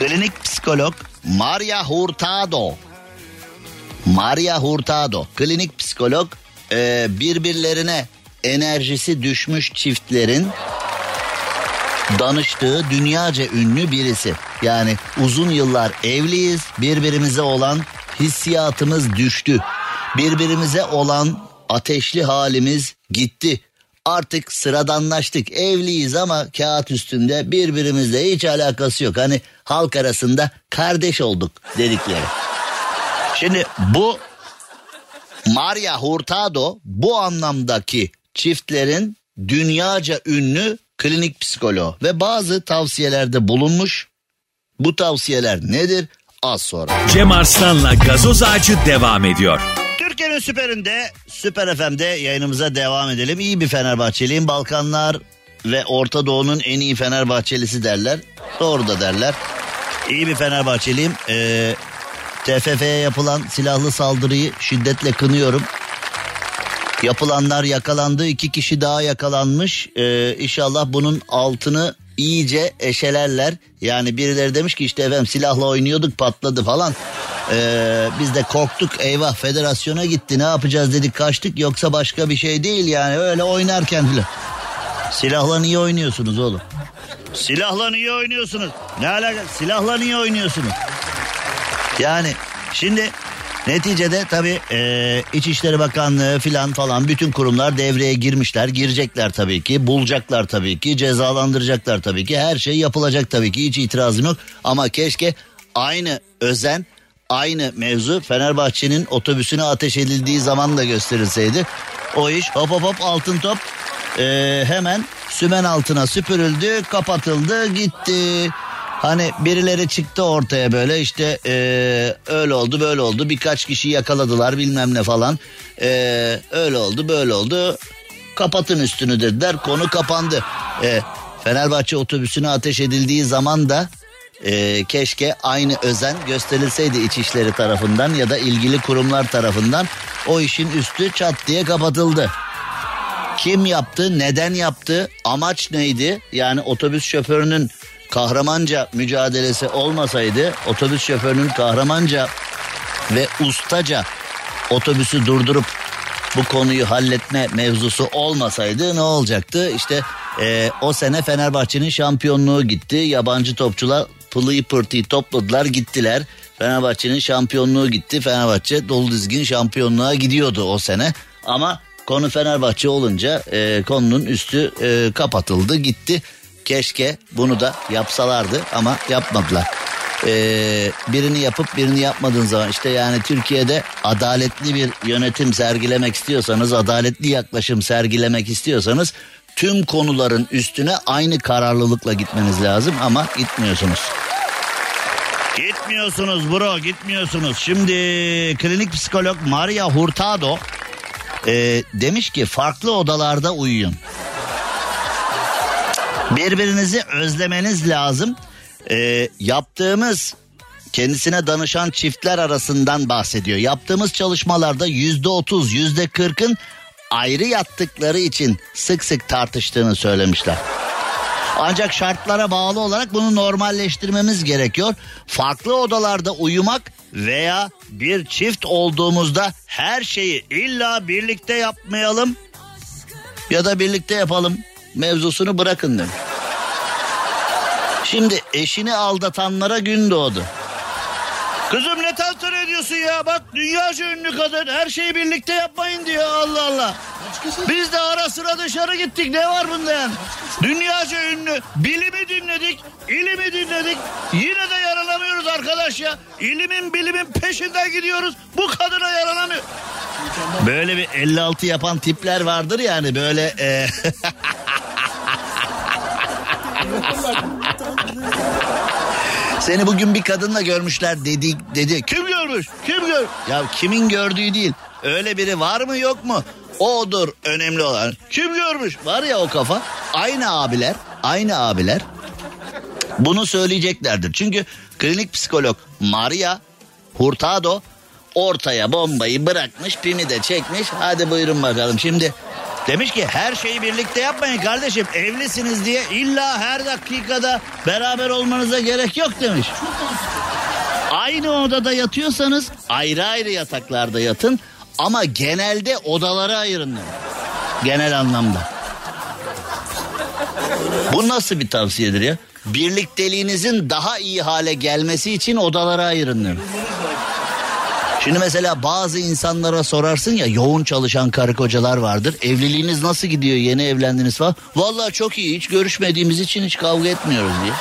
klinik psikolog Maria Hurtado. Maria Hurtado klinik psikolog e, birbirlerine enerjisi düşmüş çiftlerin danıştığı dünyaca ünlü birisi. Yani uzun yıllar evliyiz, birbirimize olan hissiyatımız düştü. Birbirimize olan ateşli halimiz gitti. Artık sıradanlaştık. Evliyiz ama kağıt üstünde birbirimizle hiç alakası yok. Hani halk arasında kardeş olduk dedikleri. Şimdi bu Maria Hurtado bu anlamdaki çiftlerin dünyaca ünlü klinik psikoloğu ve bazı tavsiyelerde bulunmuş. Bu tavsiyeler nedir? Az sonra. Cem Arslan'la gazoz ağacı devam ediyor. Türkiye'nin süperinde, Süper FM'de yayınımıza devam edelim. İyi bir Fenerbahçeliyim. Balkanlar ve Orta Doğu'nun en iyi Fenerbahçelisi derler. Doğru da derler. İyi bir Fenerbahçeliyim. Ee, TFF'ye yapılan silahlı saldırıyı şiddetle kınıyorum. Yapılanlar yakalandı. iki kişi daha yakalanmış. Ee, inşallah bunun altını iyice eşelerler. Yani birileri demiş ki işte efendim silahla oynuyorduk patladı falan. Ee, biz de korktuk eyvah federasyona gitti ne yapacağız dedik kaçtık yoksa başka bir şey değil yani öyle oynarken bile. Silahla niye oynuyorsunuz oğlum? Silahla niye oynuyorsunuz? Ne alaka? Silahla niye oynuyorsunuz? Yani şimdi neticede tabii e, İçişleri Bakanlığı filan falan bütün kurumlar devreye girmişler. Girecekler tabii ki. Bulacaklar tabii ki. Cezalandıracaklar tabii ki. Her şey yapılacak tabii ki. Hiç itirazım yok. Ama keşke aynı özen aynı mevzu Fenerbahçe'nin otobüsüne ateş edildiği zaman da gösterilseydi. O iş hop hop hop altın top e, hemen sümen altına süpürüldü kapatıldı gitti. Hani birileri çıktı ortaya böyle işte e, öyle oldu böyle oldu birkaç kişi yakaladılar bilmem ne falan. E, öyle oldu böyle oldu kapatın üstünü dediler konu kapandı. E, Fenerbahçe otobüsüne ateş edildiği zaman da e, keşke aynı özen gösterilseydi İçişleri tarafından ya da ilgili kurumlar tarafından o işin üstü çat diye kapatıldı. Kim yaptı, neden yaptı, amaç neydi? Yani otobüs şoförünün kahramanca mücadelesi olmasaydı, otobüs şoförünün kahramanca ve ustaca otobüsü durdurup bu konuyu halletme mevzusu olmasaydı ne olacaktı? İşte e, o sene Fenerbahçe'nin şampiyonluğu gitti. Yabancı topçular pılıyı pırtıyı topladılar gittiler. Fenerbahçe'nin şampiyonluğu gitti. Fenerbahçe dolu dizgin şampiyonluğa gidiyordu o sene. Ama konu Fenerbahçe olunca e, konunun üstü e, kapatıldı gitti. Keşke bunu da yapsalardı ama yapmadılar. Ee, birini yapıp birini yapmadığın zaman işte yani Türkiye'de adaletli bir yönetim sergilemek istiyorsanız, adaletli yaklaşım sergilemek istiyorsanız tüm konuların üstüne aynı kararlılıkla gitmeniz lazım ama gitmiyorsunuz. Gitmiyorsunuz bro gitmiyorsunuz. Şimdi klinik psikolog Maria Hurtado e, demiş ki farklı odalarda uyuyun. Birbirinizi özlemeniz lazım. E, yaptığımız kendisine danışan çiftler arasından bahsediyor. Yaptığımız çalışmalarda yüzde otuz, yüzde kırkın ayrı yattıkları için sık sık tartıştığını söylemişler. Ancak şartlara bağlı olarak bunu normalleştirmemiz gerekiyor. Farklı odalarda uyumak veya bir çift olduğumuzda her şeyi illa birlikte yapmayalım ya da birlikte yapalım mevzusunu bırakın demiş. Şimdi eşini aldatanlara gün doğdu. Kızım ne tantana ediyorsun ya? Bak dünyaca ünlü kadın her şeyi birlikte yapmayın diyor Allah Allah. Biz de ara sıra dışarı gittik ne var bunda yani? Dünyaca ünlü bilimi dinledik, ilimi dinledik. Yine de yaranamıyoruz arkadaş ya. İlimin bilimin peşinden gidiyoruz. Bu kadına yaranamıyor. Böyle bir 56 yapan tipler vardır yani böyle e, Seni bugün bir kadınla görmüşler dedi dedi. Kim görmüş? Kim gör? Ya kimin gördüğü değil. Öyle biri var mı yok mu? Odur önemli olan. Kim görmüş? Var ya o kafa. Aynı abiler, aynı abiler bunu söyleyeceklerdir. Çünkü klinik psikolog Maria Hurtado ortaya bombayı bırakmış, pimi de çekmiş. Hadi buyurun bakalım. Şimdi demiş ki her şeyi birlikte yapmayın kardeşim. Evlisiniz diye illa her dakikada beraber olmanıza gerek yok demiş. Aynı odada yatıyorsanız ayrı ayrı yataklarda yatın ama genelde odaları ayırın demiş. Genel anlamda. Bu nasıl bir tavsiyedir ya? Birlikteliğinizin daha iyi hale gelmesi için odalara ayırın demiş. Şimdi mesela bazı insanlara sorarsın ya yoğun çalışan karı kocalar vardır. Evliliğiniz nasıl gidiyor yeni evlendiniz falan. Vallahi çok iyi hiç görüşmediğimiz için hiç kavga etmiyoruz diye.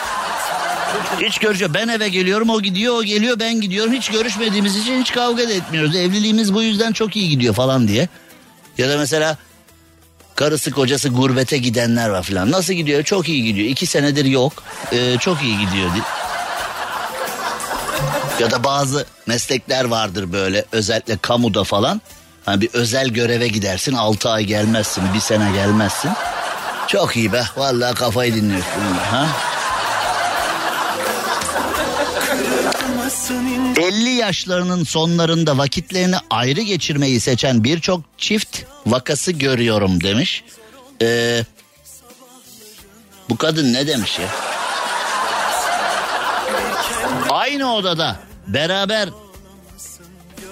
Hiç görüşüyor. Ben eve geliyorum o gidiyor o geliyor ben gidiyorum. Hiç görüşmediğimiz için hiç kavga da etmiyoruz. Evliliğimiz bu yüzden çok iyi gidiyor falan diye. Ya da mesela karısı kocası gurbete gidenler var falan. Nasıl gidiyor? Çok iyi gidiyor. İki senedir yok. Ee, çok iyi gidiyor. diye. Ya da bazı meslekler vardır böyle özellikle kamuda falan. Hani bir özel göreve gidersin 6 ay gelmezsin bir sene gelmezsin. Çok iyi be vallahi kafayı dinliyorsun. Ha? 50 yaşlarının sonlarında vakitlerini ayrı geçirmeyi seçen birçok çift vakası görüyorum demiş. Ee, bu kadın ne demiş ya? Aynı odada beraber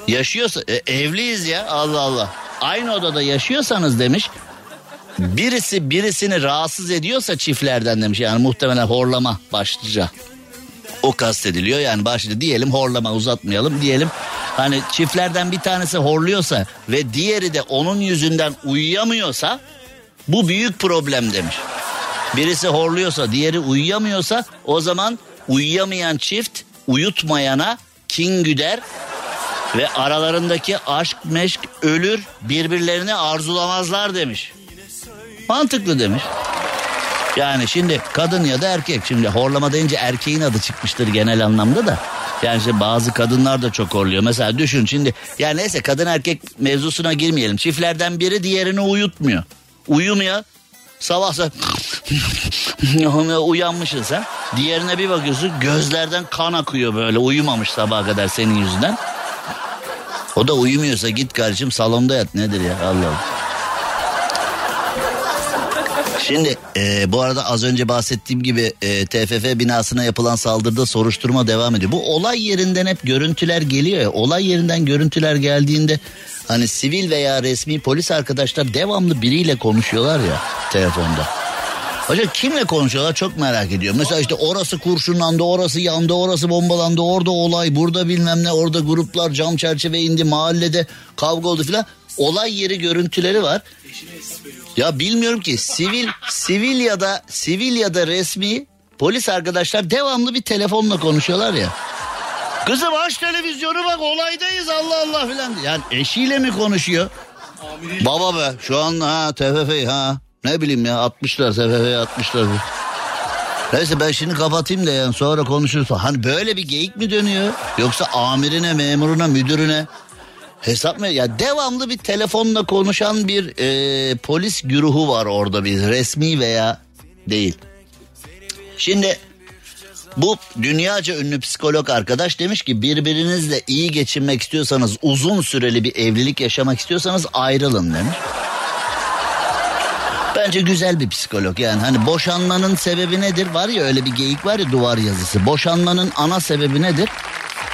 Yaşıyorsa e, evliyiz ya Allah Allah. Aynı odada yaşıyorsanız demiş. Birisi birisini rahatsız ediyorsa çiftlerden demiş. Yani muhtemelen horlama başlıca. O kastediliyor yani başlıca diyelim horlama uzatmayalım diyelim. Hani çiftlerden bir tanesi horluyorsa ve diğeri de onun yüzünden uyuyamıyorsa bu büyük problem demiş. Birisi horluyorsa diğeri uyuyamıyorsa o zaman uyuyamayan çift uyutmayana kin güder ve aralarındaki aşk meşk ölür birbirlerini arzulamazlar demiş. Mantıklı demiş. Yani şimdi kadın ya da erkek şimdi horlama deyince erkeğin adı çıkmıştır genel anlamda da. Yani işte bazı kadınlar da çok horluyor. Mesela düşün şimdi yani neyse kadın erkek mevzusuna girmeyelim. Çiftlerden biri diğerini uyutmuyor. Uyumuyor. Sabah sen uyanmışsın sen. Diğerine bir bakıyorsun gözlerden kan akıyor böyle uyumamış sabaha kadar senin yüzünden. O da uyumuyorsa git kardeşim salonda yat nedir ya Allah Allah. Şimdi e, bu arada az önce bahsettiğim gibi e, TFF binasına yapılan saldırıda soruşturma devam ediyor. Bu olay yerinden hep görüntüler geliyor ya. Olay yerinden görüntüler geldiğinde hani sivil veya resmi polis arkadaşlar devamlı biriyle konuşuyorlar ya telefonda. Hocam kimle konuşuyorlar çok merak ediyorum. Mesela işte orası kurşunlandı, orası yandı, orası bombalandı, orada olay, burada bilmem ne, orada gruplar cam çerçeve indi, mahallede kavga oldu filan. Olay yeri görüntüleri var. Ya bilmiyorum ki sivil sivil ya da sivil ya da resmi polis arkadaşlar devamlı bir telefonla konuşuyorlar ya. Kızım aç televizyonu bak olaydayız Allah Allah filan. Yani eşiyle mi konuşuyor? Baba be şu an ha TFF ha ne bileyim ya atmışlar TFF'ye atmışlar. Neyse ben şimdi kapatayım da yani sonra konuşuruz. Hani böyle bir geyik mi dönüyor? Yoksa amirine, memuruna, müdürüne hesap mı? Ya devamlı bir telefonla konuşan bir e, polis güruhu var orada bir resmi veya değil. Şimdi bu dünyaca ünlü psikolog arkadaş demiş ki birbirinizle iyi geçinmek istiyorsanız uzun süreli bir evlilik yaşamak istiyorsanız ayrılın demiş. Bence güzel bir psikolog yani hani boşanmanın sebebi nedir? Var ya öyle bir geyik var ya duvar yazısı. Boşanmanın ana sebebi nedir?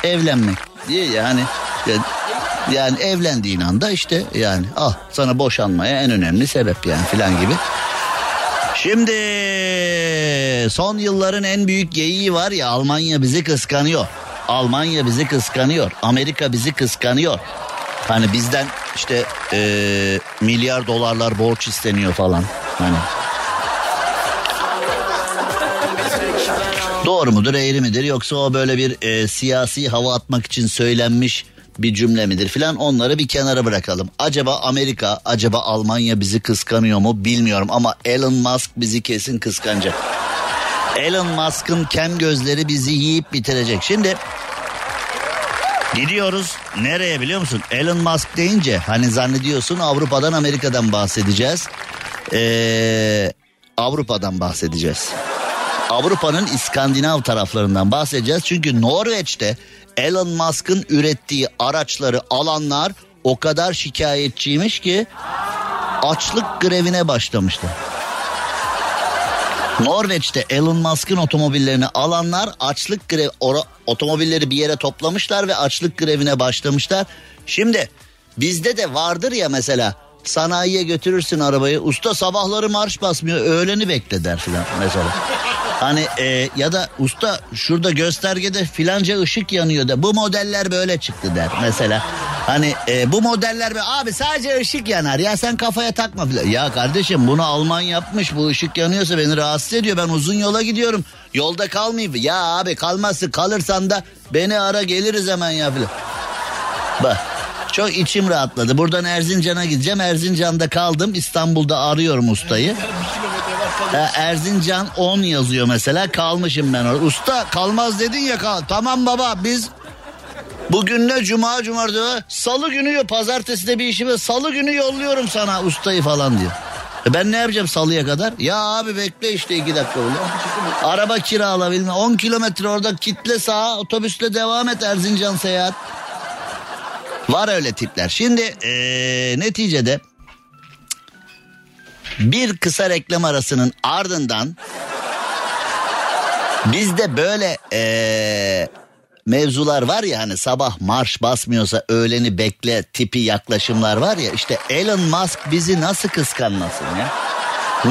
Evlenmek diye yani yani evlendiğin anda işte yani ah sana boşanmaya en önemli sebep yani filan gibi. Şimdi son yılların en büyük geyiği var ya Almanya bizi kıskanıyor. Almanya bizi kıskanıyor. Amerika bizi kıskanıyor. Hani bizden işte eee, milyar dolarlar borç isteniyor falan. Hani. Doğru mudur eğri midir yoksa o böyle bir e, siyasi hava atmak için söylenmiş bir cümle midir filan onları bir kenara bırakalım. Acaba Amerika acaba Almanya bizi kıskanıyor mu bilmiyorum ama Elon Musk bizi kesin kıskanacak. Elon Musk'ın kem gözleri bizi yiyip bitirecek. Şimdi Gidiyoruz nereye biliyor musun? Elon Musk deyince hani zannediyorsun Avrupa'dan Amerika'dan bahsedeceğiz. Ee, Avrupa'dan bahsedeceğiz. Avrupa'nın İskandinav taraflarından bahsedeceğiz. Çünkü Norveç'te Elon Musk'ın ürettiği araçları alanlar o kadar şikayetçiymiş ki açlık grevine başlamışlar. Norveç'te Elon Musk'ın otomobillerini alanlar açlık grev ora- otomobilleri bir yere toplamışlar ve açlık grevine başlamışlar. Şimdi bizde de vardır ya mesela sanayiye götürürsün arabayı usta sabahları marş basmıyor öğleni bekle der filan mesela. Hani e, ya da usta şurada göstergede filanca ışık yanıyor da bu modeller böyle çıktı der mesela. Hani e, bu modeller be abi sadece ışık yanar ya sen kafaya takma filan. Ya kardeşim bunu Alman yapmış bu ışık yanıyorsa beni rahatsız ediyor ben uzun yola gidiyorum. Yolda kalmayayım. Ya abi kalmazsın kalırsan da beni ara geliriz hemen ya filan. Bak çok içim rahatladı. Buradan Erzincan'a gideceğim. Erzincan'da kaldım. İstanbul'da arıyorum ustayı. Ha, Erzincan 10 yazıyor mesela. Kalmışım ben orada. Usta kalmaz dedin ya kal. Tamam baba biz bugün ne cuma cumartesi salı günü yok. Pazartesi de bir işim var. Salı günü yolluyorum sana ustayı falan diyor. E ben ne yapacağım salıya kadar? Ya abi bekle işte iki dakika öyle. Araba kirala bilmem. 10 kilometre orada kitle sağa otobüsle devam et Erzincan seyahat. Var öyle tipler. Şimdi eee, neticede bir kısa reklam arasının ardından bizde böyle eee, mevzular var ya hani sabah marş basmıyorsa öğleni bekle tipi yaklaşımlar var ya işte Elon Musk bizi nasıl kıskanmasın ya.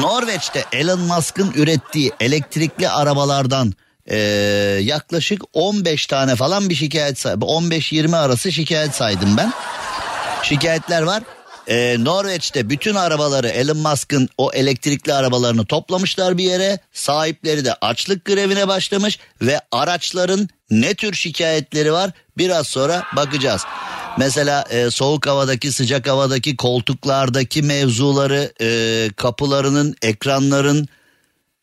Norveç'te Elon Musk'ın ürettiği elektrikli arabalardan ee, yaklaşık 15 tane falan bir şikayet say 15-20 arası şikayet saydım ben. Şikayetler var. Ee, Norveç'te bütün arabaları Elon Musk'ın o elektrikli arabalarını toplamışlar bir yere. Sahipleri de açlık grevine başlamış ve araçların ne tür şikayetleri var biraz sonra bakacağız. Mesela e, soğuk havadaki sıcak havadaki koltuklardaki mevzuları e, kapılarının ekranların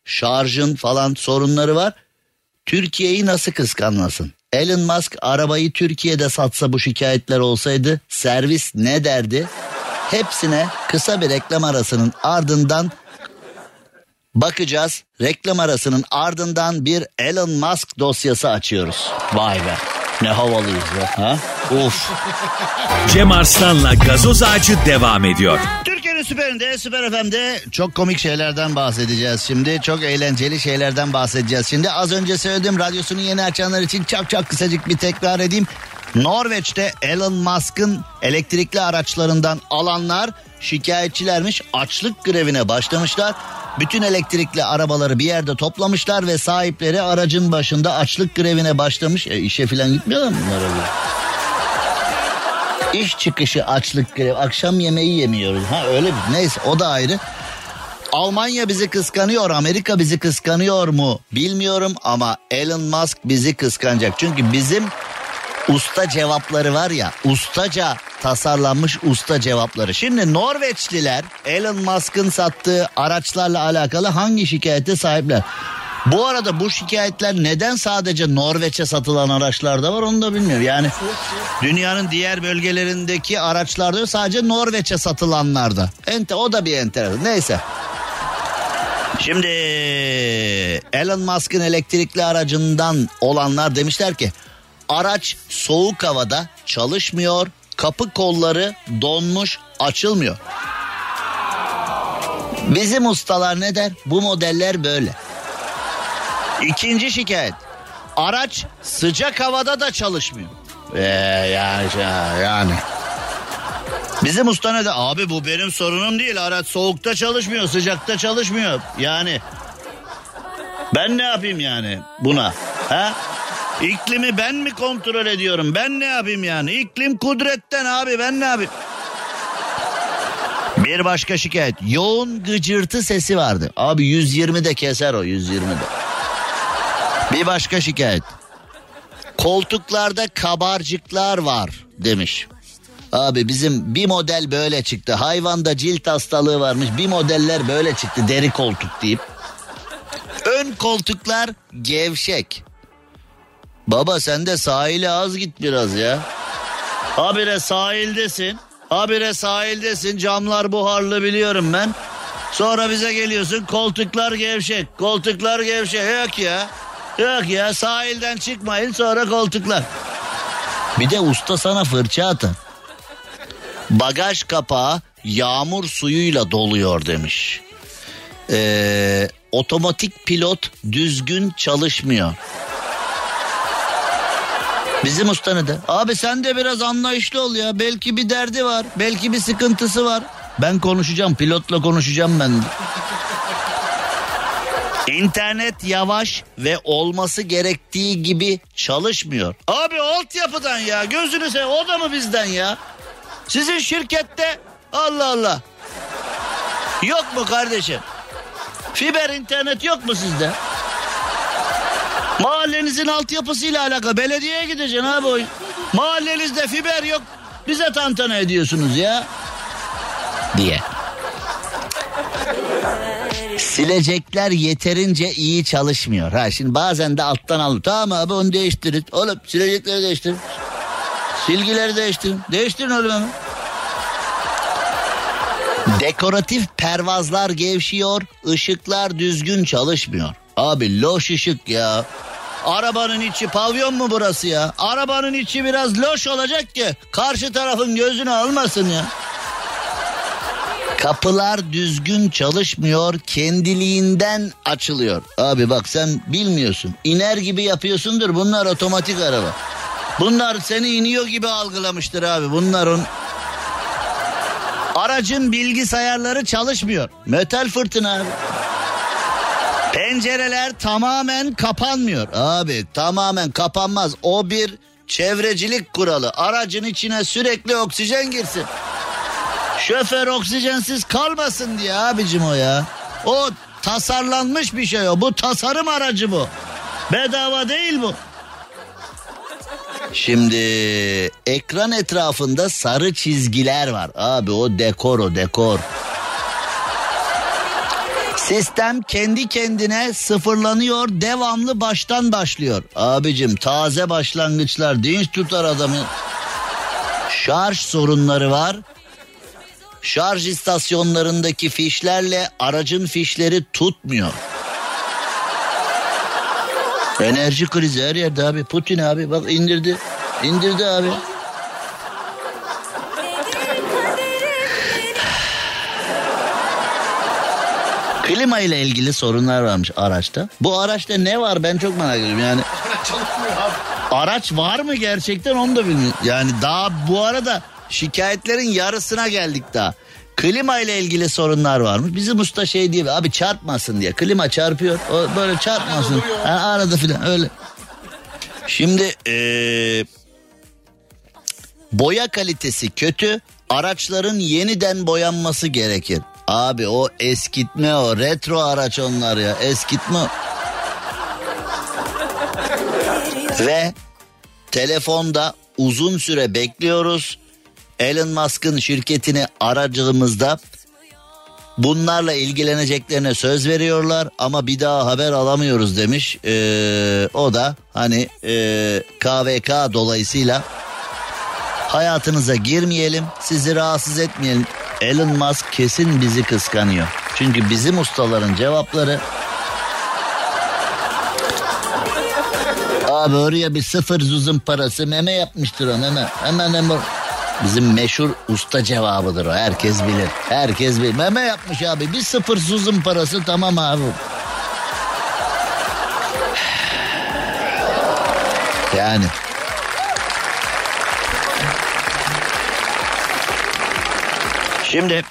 şarjın falan sorunları var. Türkiye'yi nasıl kıskanmasın? Elon Musk arabayı Türkiye'de satsa bu şikayetler olsaydı servis ne derdi? Hepsine kısa bir reklam arasının ardından bakacağız. Reklam arasının ardından bir Elon Musk dosyası açıyoruz. Vay be. Ne havalıyız ya. Ha? Uf. Cem Arslan'la gazoz ağacı devam ediyor. Türkiye'nin süperinde, süper FM'de çok komik şeylerden bahsedeceğiz şimdi. Çok eğlenceli şeylerden bahsedeceğiz şimdi. Az önce söyledim radyosunu yeni açanlar için çok çok kısacık bir tekrar edeyim. Norveç'te Elon Musk'ın elektrikli araçlarından alanlar şikayetçilermiş. Açlık grevine başlamışlar. Bütün elektrikli arabaları bir yerde toplamışlar ve sahipleri aracın başında açlık grevine başlamış. E, işe falan gitmiyorlar mı bunlar öyle? İş çıkışı açlık grev. Akşam yemeği yemiyoruz. Ha öyle mi? Neyse o da ayrı. Almanya bizi kıskanıyor, Amerika bizi kıskanıyor mu bilmiyorum ama Elon Musk bizi kıskanacak. Çünkü bizim usta cevapları var ya, ustaca tasarlanmış usta cevapları. Şimdi Norveçliler Elon Musk'ın sattığı araçlarla alakalı hangi şikayete sahipler? Bu arada bu şikayetler neden sadece Norveç'e satılan araçlarda var onu da bilmiyorum. Yani dünyanın diğer bölgelerindeki araçlarda sadece Norveç'e satılanlarda. Ente, o da bir enteresan. Neyse. Şimdi Elon Musk'ın elektrikli aracından olanlar demişler ki araç soğuk havada çalışmıyor, kapı kolları donmuş, açılmıyor. Bizim ustalar ne der? Bu modeller böyle. İkinci şikayet. Araç sıcak havada da çalışmıyor. Ee, yani, yani. Bizim usta ne de abi bu benim sorunum değil. Araç soğukta çalışmıyor, sıcakta çalışmıyor. Yani ben ne yapayım yani buna? Ha? İklimi ben mi kontrol ediyorum? Ben ne yapayım yani? İklim kudretten abi ben ne yapayım? Bir başka şikayet. Yoğun gıcırtı sesi vardı. Abi 120'de keser o 120'de. Bir başka şikayet. Koltuklarda kabarcıklar var demiş. Abi bizim bir model böyle çıktı. Hayvanda cilt hastalığı varmış. Bir modeller böyle çıktı deri koltuk deyip. Ön koltuklar gevşek. Baba sen de sahile az git biraz ya. Habire sahildesin. Habire sahildesin. Camlar buharlı biliyorum ben. Sonra bize geliyorsun koltuklar gevşek. Koltuklar gevşek. Yok ya. Yok ya sahilden çıkmayın sonra koltuklar. Bir de usta sana fırça atın. Bagaj kapağı yağmur suyuyla doluyor demiş. Ee, otomatik pilot düzgün çalışmıyor. Bizim usta ne de? Abi sen de biraz anlayışlı ol ya. Belki bir derdi var. Belki bir sıkıntısı var. Ben konuşacağım. Pilotla konuşacağım ben. İnternet yavaş ve olması gerektiği gibi çalışmıyor. Abi altyapıdan ya gözünü seveyim o da mı bizden ya? Sizin şirkette Allah Allah. Yok mu kardeşim? Fiber internet yok mu sizde? Mahallenizin altyapısıyla alakalı belediyeye gideceksin abi o. Mahallenizde fiber yok bize tantana ediyorsunuz ya. Diye. Silecekler yeterince iyi çalışmıyor. Ha şimdi bazen de alttan alın. Tamam abi onu değiştirin. Oğlum silecekleri değiştirin. Silgileri değiştirin. Değiştirin oğlum hemen. Dekoratif pervazlar gevşiyor, ışıklar düzgün çalışmıyor. Abi loş ışık ya. Arabanın içi pavyon mu burası ya? Arabanın içi biraz loş olacak ki karşı tarafın gözünü almasın ya. Kapılar düzgün çalışmıyor, kendiliğinden açılıyor. Abi bak sen bilmiyorsun. İner gibi yapıyorsundur bunlar otomatik araba. Bunlar seni iniyor gibi algılamıştır abi. Bunların Aracın bilgisayarları çalışmıyor. Metal fırtına abi. Pencereler tamamen kapanmıyor. Abi tamamen kapanmaz. O bir çevrecilik kuralı. Aracın içine sürekli oksijen girsin. Şoför oksijensiz kalmasın diye abicim o ya. O tasarlanmış bir şey o. Bu tasarım aracı bu. Bedava değil bu. Şimdi ekran etrafında sarı çizgiler var. Abi o dekor o dekor. Sistem kendi kendine sıfırlanıyor, devamlı baştan başlıyor. Abicim taze başlangıçlar dinç tutar adamı. Şarj sorunları var. Şarj istasyonlarındaki fişlerle aracın fişleri tutmuyor. Enerji krizi her yerde abi. Putin abi bak indirdi. İndirdi abi. Klima ile ilgili sorunlar varmış araçta. Bu araçta ne var ben çok merak ediyorum yani. Araç var mı gerçekten onu da bilmiyorum. Yani daha bu arada şikayetlerin yarısına geldik daha. Klima ile ilgili sorunlar varmış. Bizim usta şey diyor abi çarpmasın diye. Klima çarpıyor. O böyle çarpmasın. Ha, arada filan öyle. Şimdi eee, boya kalitesi kötü. Araçların yeniden boyanması gerekir. Abi o eskitme o retro araç onlar ya eskitme. Ve telefonda uzun süre bekliyoruz. Elon Musk'ın şirketini aracılığımızda bunlarla ilgileneceklerine söz veriyorlar ama bir daha haber alamıyoruz demiş. Ee, o da hani ee, KVK dolayısıyla hayatınıza girmeyelim sizi rahatsız etmeyelim. Elon Musk kesin bizi kıskanıyor. Çünkü bizim ustaların cevapları Abi oraya bir sıfır zuzun parası meme yapmıştır o meme. Hemen hemen. Bizim meşhur usta cevabıdır o. Herkes bilir. Herkes bilir. Meme yapmış abi. Bir sıfır zuzun parası tamam abi. Yani. Şimdi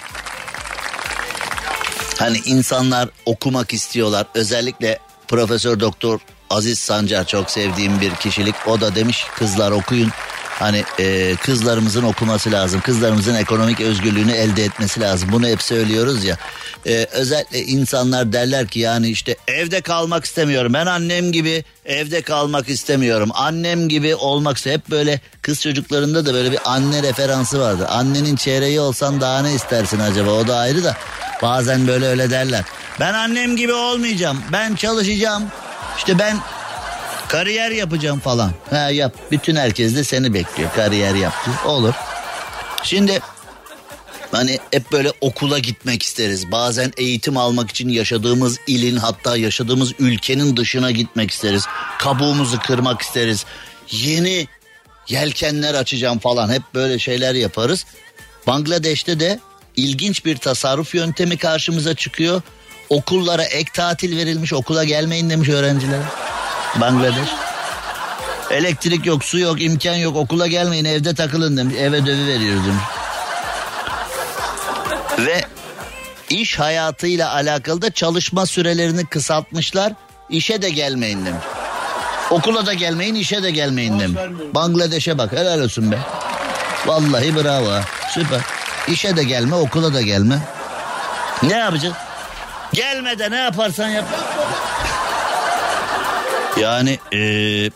Hani insanlar okumak istiyorlar. Özellikle Profesör Doktor Aziz Sancar çok sevdiğim bir kişilik. O da demiş kızlar okuyun. Hani e, kızlarımızın okuması lazım. Kızlarımızın ekonomik özgürlüğünü elde etmesi lazım. Bunu hep söylüyoruz ya. E, özellikle insanlar derler ki yani işte evde kalmak istemiyorum. Ben annem gibi evde kalmak istemiyorum. Annem gibi olmak. Hep böyle kız çocuklarında da böyle bir anne referansı vardır. Annenin çeyreği olsan daha ne istersin acaba? O da ayrı da. Bazen böyle öyle derler. Ben annem gibi olmayacağım. Ben çalışacağım. İşte ben kariyer yapacağım falan. Ha yap. Bütün herkes de seni bekliyor. Kariyer yaptı. Olur. Şimdi hani hep böyle okula gitmek isteriz. Bazen eğitim almak için yaşadığımız ilin hatta yaşadığımız ülkenin dışına gitmek isteriz. Kabuğumuzu kırmak isteriz. Yeni yelkenler açacağım falan hep böyle şeyler yaparız. Bangladeş'te de ilginç bir tasarruf yöntemi karşımıza çıkıyor. Okullara ek tatil verilmiş okula gelmeyin demiş öğrencilere. Bangladeş. Elektrik yok, su yok, imkan yok. Okula gelmeyin, evde takılın demiş. Eve dövü veriyoruz demiş. Ve iş hayatıyla alakalı da çalışma sürelerini kısaltmışlar. İşe de gelmeyin demiş. Okula da gelmeyin, işe de gelmeyin demiş. Bangladeş'e bak, helal olsun be. Vallahi bravo. Süper. İşe de gelme, okula da gelme. Ne yapacağız? Gelme de ne yaparsan yap. Yani eee,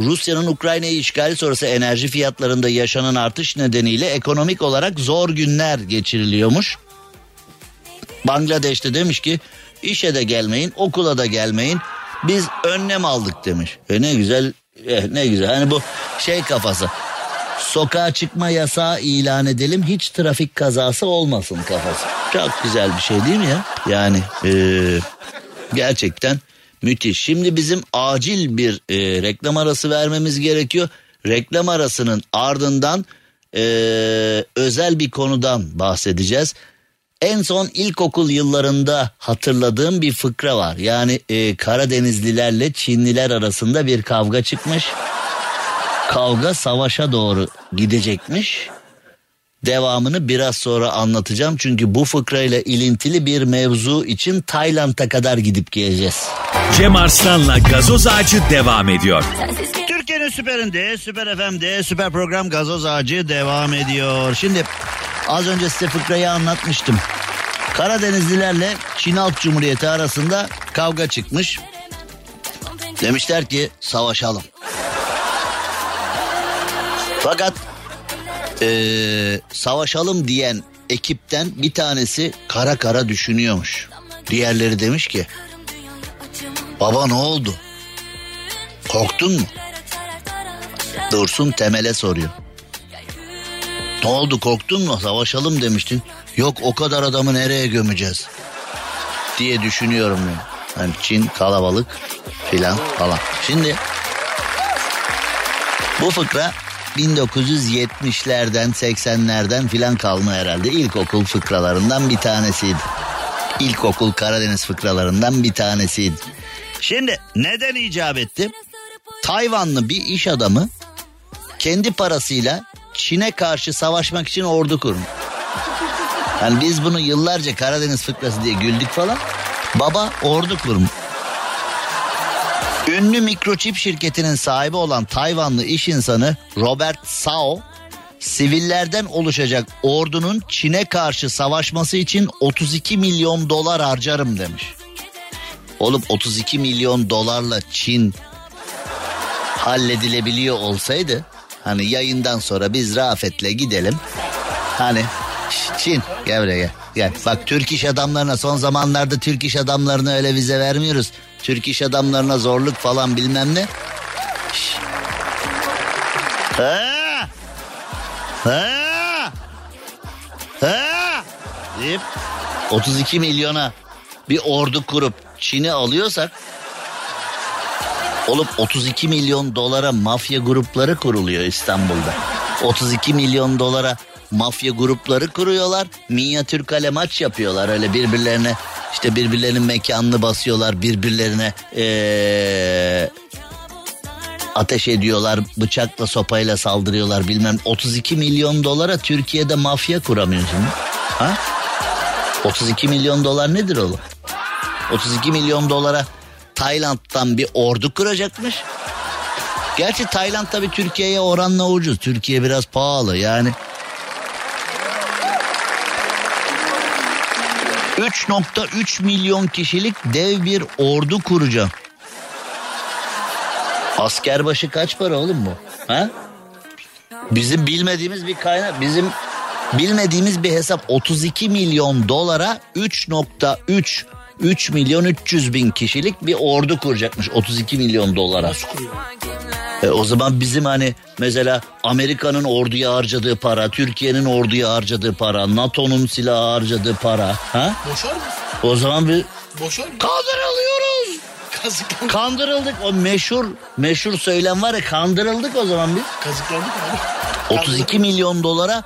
Rusya'nın Ukrayna'yı işgali sonrası enerji fiyatlarında yaşanan artış nedeniyle ekonomik olarak zor günler geçiriliyormuş. Bangladeş'te demiş ki işe de gelmeyin, okula da gelmeyin. Biz önlem aldık demiş. E ne güzel, eh, ne güzel. Hani bu şey kafası. Sokağa çıkma yasağı ilan edelim hiç trafik kazası olmasın kafası. Çok güzel bir şey değil mi ya? Yani eee, gerçekten müthiş. Şimdi bizim acil bir eee, reklam arası vermemiz gerekiyor. Reklam arasının ardından eee, özel bir konudan bahsedeceğiz. En son ilkokul yıllarında hatırladığım bir fıkra var. Yani e, Karadenizlilerle Çinliler arasında bir kavga çıkmış. Kavga savaşa doğru gidecekmiş. Devamını biraz sonra anlatacağım. Çünkü bu fıkrayla ilintili bir mevzu için Tayland'a kadar gidip geleceğiz. Cem Arslan'la gazoz ağacı devam ediyor. Türkiye'nin süperinde, süper FM'de, süper program gazoz ağacı devam ediyor. Şimdi az önce size fıkrayı anlatmıştım. Karadenizlilerle Çin Halk Cumhuriyeti arasında kavga çıkmış. Demişler ki savaşalım. Fakat eee, savaşalım diyen ekipten bir tanesi kara kara düşünüyormuş. Diğerleri demiş ki baba ne oldu? Korktun mu? Dursun Temel'e soruyor. Ne oldu korktun mu? Savaşalım demiştin. Yok o kadar adamı nereye gömeceğiz? Diye düşünüyorum ben. Hani Çin kalabalık filan falan. Şimdi bu fıkra 1970'lerden 80'lerden filan kalma herhalde. İlkokul fıkralarından bir tanesiydi. İlkokul Karadeniz fıkralarından bir tanesiydi. Şimdi neden icap etti? Tayvanlı bir iş adamı kendi parasıyla Çin'e karşı savaşmak için ordu kurmuş. Yani biz bunu yıllarca Karadeniz fıkrası diye güldük falan. Baba ordu kurmuş. Ünlü mikroçip şirketinin sahibi olan Tayvanlı iş insanı Robert Sao, sivillerden oluşacak ordunun Çin'e karşı savaşması için 32 milyon dolar harcarım demiş. Oğlum 32 milyon dolarla Çin halledilebiliyor olsaydı hani yayından sonra biz Rafet'le gidelim. Hani "Şş, Çin gel buraya gel. Bak Türk iş adamlarına son zamanlarda Türk iş adamlarına öyle vize vermiyoruz. Türk iş adamlarına zorluk falan bilmem ne. Ha! Ha! Ha! deyip 32 milyona bir ordu kurup Çin'i alıyorsak olup 32 milyon dolara mafya grupları kuruluyor İstanbul'da. 32 milyon dolara mafya grupları kuruyorlar. Minyatür kale maç yapıyorlar öyle birbirlerine işte birbirlerinin mekanını basıyorlar birbirlerine ee, ateş ediyorlar bıçakla sopayla saldırıyorlar bilmem 32 milyon dolara Türkiye'de mafya kuramıyorsun. Ha? 32 milyon dolar nedir oğlum? 32 milyon dolara Tayland'dan bir ordu kuracakmış. Gerçi Tayland tabii Türkiye'ye oranla ucuz. Türkiye biraz pahalı yani. 3.3 milyon kişilik dev bir ordu kuracağım. Asker başı kaç para oğlum bu? Ha? Bizim bilmediğimiz bir kaynak, bizim bilmediğimiz bir hesap 32 milyon dolara 3.3 3 milyon 300 bin kişilik bir ordu kuracakmış 32 milyon dolara. E, o zaman bizim hani mesela Amerika'nın orduya harcadığı para, Türkiye'nin orduya harcadığı para, NATO'nun silah harcadığı para. Ha? Boşar mı? O zaman bir Boşar mı? kandırılıyoruz. Kazıklandık. Kandırıldık. O meşhur meşhur söylem var ya kandırıldık o zaman biz. Kazıklandık abi. 32 milyon dolara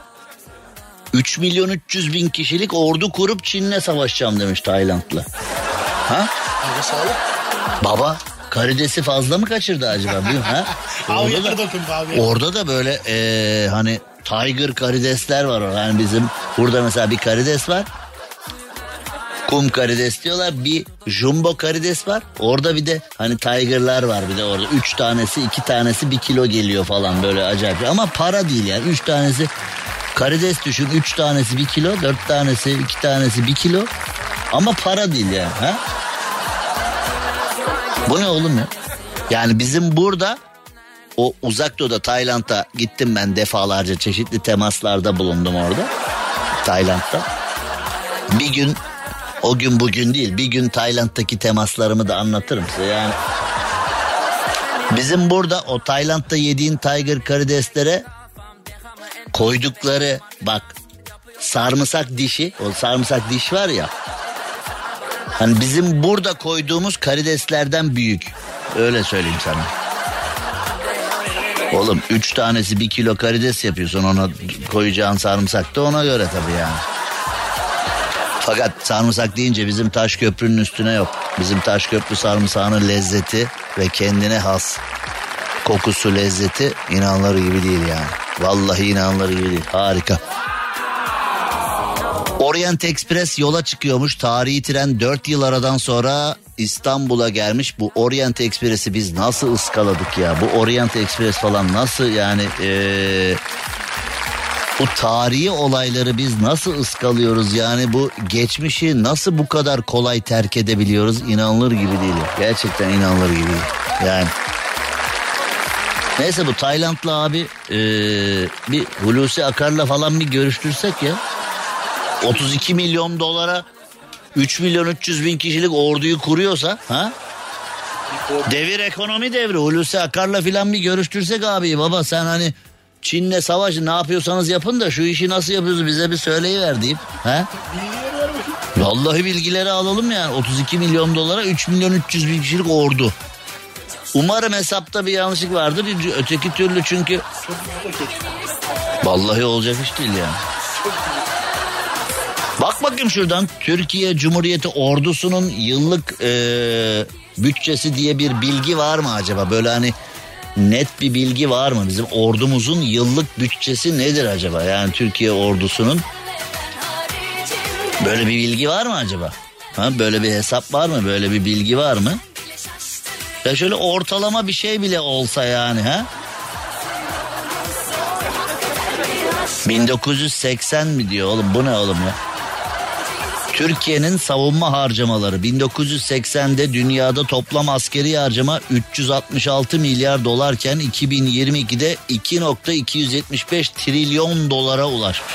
3 milyon 300 bin kişilik ordu kurup Çin'le savaşacağım demiş Tayland'la. Ha? Abi sağlık. Baba karidesi fazla mı kaçırdı acaba? Bilmiyorum, ha? Abi Orada da, abi. orada da böyle eee, hani tiger karidesler var. Yani bizim burada mesela bir karides var. Kum karides diyorlar. Bir jumbo karides var. Orada bir de hani tiger'lar var bir de orada. Üç tanesi iki tanesi bir kilo geliyor falan böyle acayip. Ama para değil yani. Üç tanesi karides düşün. Üç tanesi bir kilo. Dört tanesi iki tanesi bir kilo. Ama para değil yani. Ha? Bu ne oğlum ya? Yani bizim burada o uzak doğuda Tayland'a gittim ben defalarca çeşitli temaslarda bulundum orada. Tayland'da. Bir gün o gün bugün değil bir gün Tayland'daki temaslarımı da anlatırım size yani. Bizim burada o Tayland'da yediğin tiger karideslere koydukları bak sarımsak dişi o sarımsak diş var ya Hani bizim burada koyduğumuz karideslerden büyük. Öyle söyleyeyim sana. Oğlum üç tanesi bir kilo karides yapıyorsun ona koyacağın sarımsak da ona göre tabii yani. Fakat sarımsak deyince bizim taş köprünün üstüne yok. Bizim taş köprü sarımsağının lezzeti ve kendine has kokusu lezzeti inanılır gibi değil yani. Vallahi inanılır gibi değil. Harika. Orient Express yola çıkıyormuş. Tarihi tren 4 yıl aradan sonra İstanbul'a gelmiş. Bu Orient Express'i biz nasıl ıskaladık ya? Bu Orient Express falan nasıl yani eee bu tarihi olayları biz nasıl ıskalıyoruz yani bu geçmişi nasıl bu kadar kolay terk edebiliyoruz inanılır gibi değil. Gerçekten inanılır gibi değil. Yani Neyse bu Taylandlı abi eee, bir Hulusi Akar'la falan bir görüştürsek ya. 32 milyon dolara 3 milyon 300 bin kişilik orduyu kuruyorsa ha? Devir ekonomi devri. Hulusi Akar'la filan bir görüştürsek abi baba sen hani Çin'le savaş ne yapıyorsanız yapın da şu işi nasıl yapıyoruz bize bir söyleyiver deyip. Ha? Vallahi bilgileri alalım yani 32 milyon dolara 3 milyon 300 bin kişilik ordu. Umarım hesapta bir yanlışlık vardır. Öteki türlü çünkü vallahi olacak iş değil yani. Bak bakayım şuradan Türkiye Cumhuriyeti ordusunun yıllık eee, bütçesi diye bir bilgi var mı acaba? Böyle hani net bir bilgi var mı? Bizim ordumuzun yıllık bütçesi nedir acaba? Yani Türkiye ordusunun böyle bir bilgi var mı acaba? Ha, böyle bir hesap var mı? Böyle bir bilgi var mı? Ya şöyle ortalama bir şey bile olsa yani ha? 1980 mi diyor oğlum bu ne oğlum ya? Türkiye'nin savunma harcamaları 1980'de dünyada toplam askeri harcama 366 milyar dolarken 2022'de 2.275 trilyon dolara ulaşmış.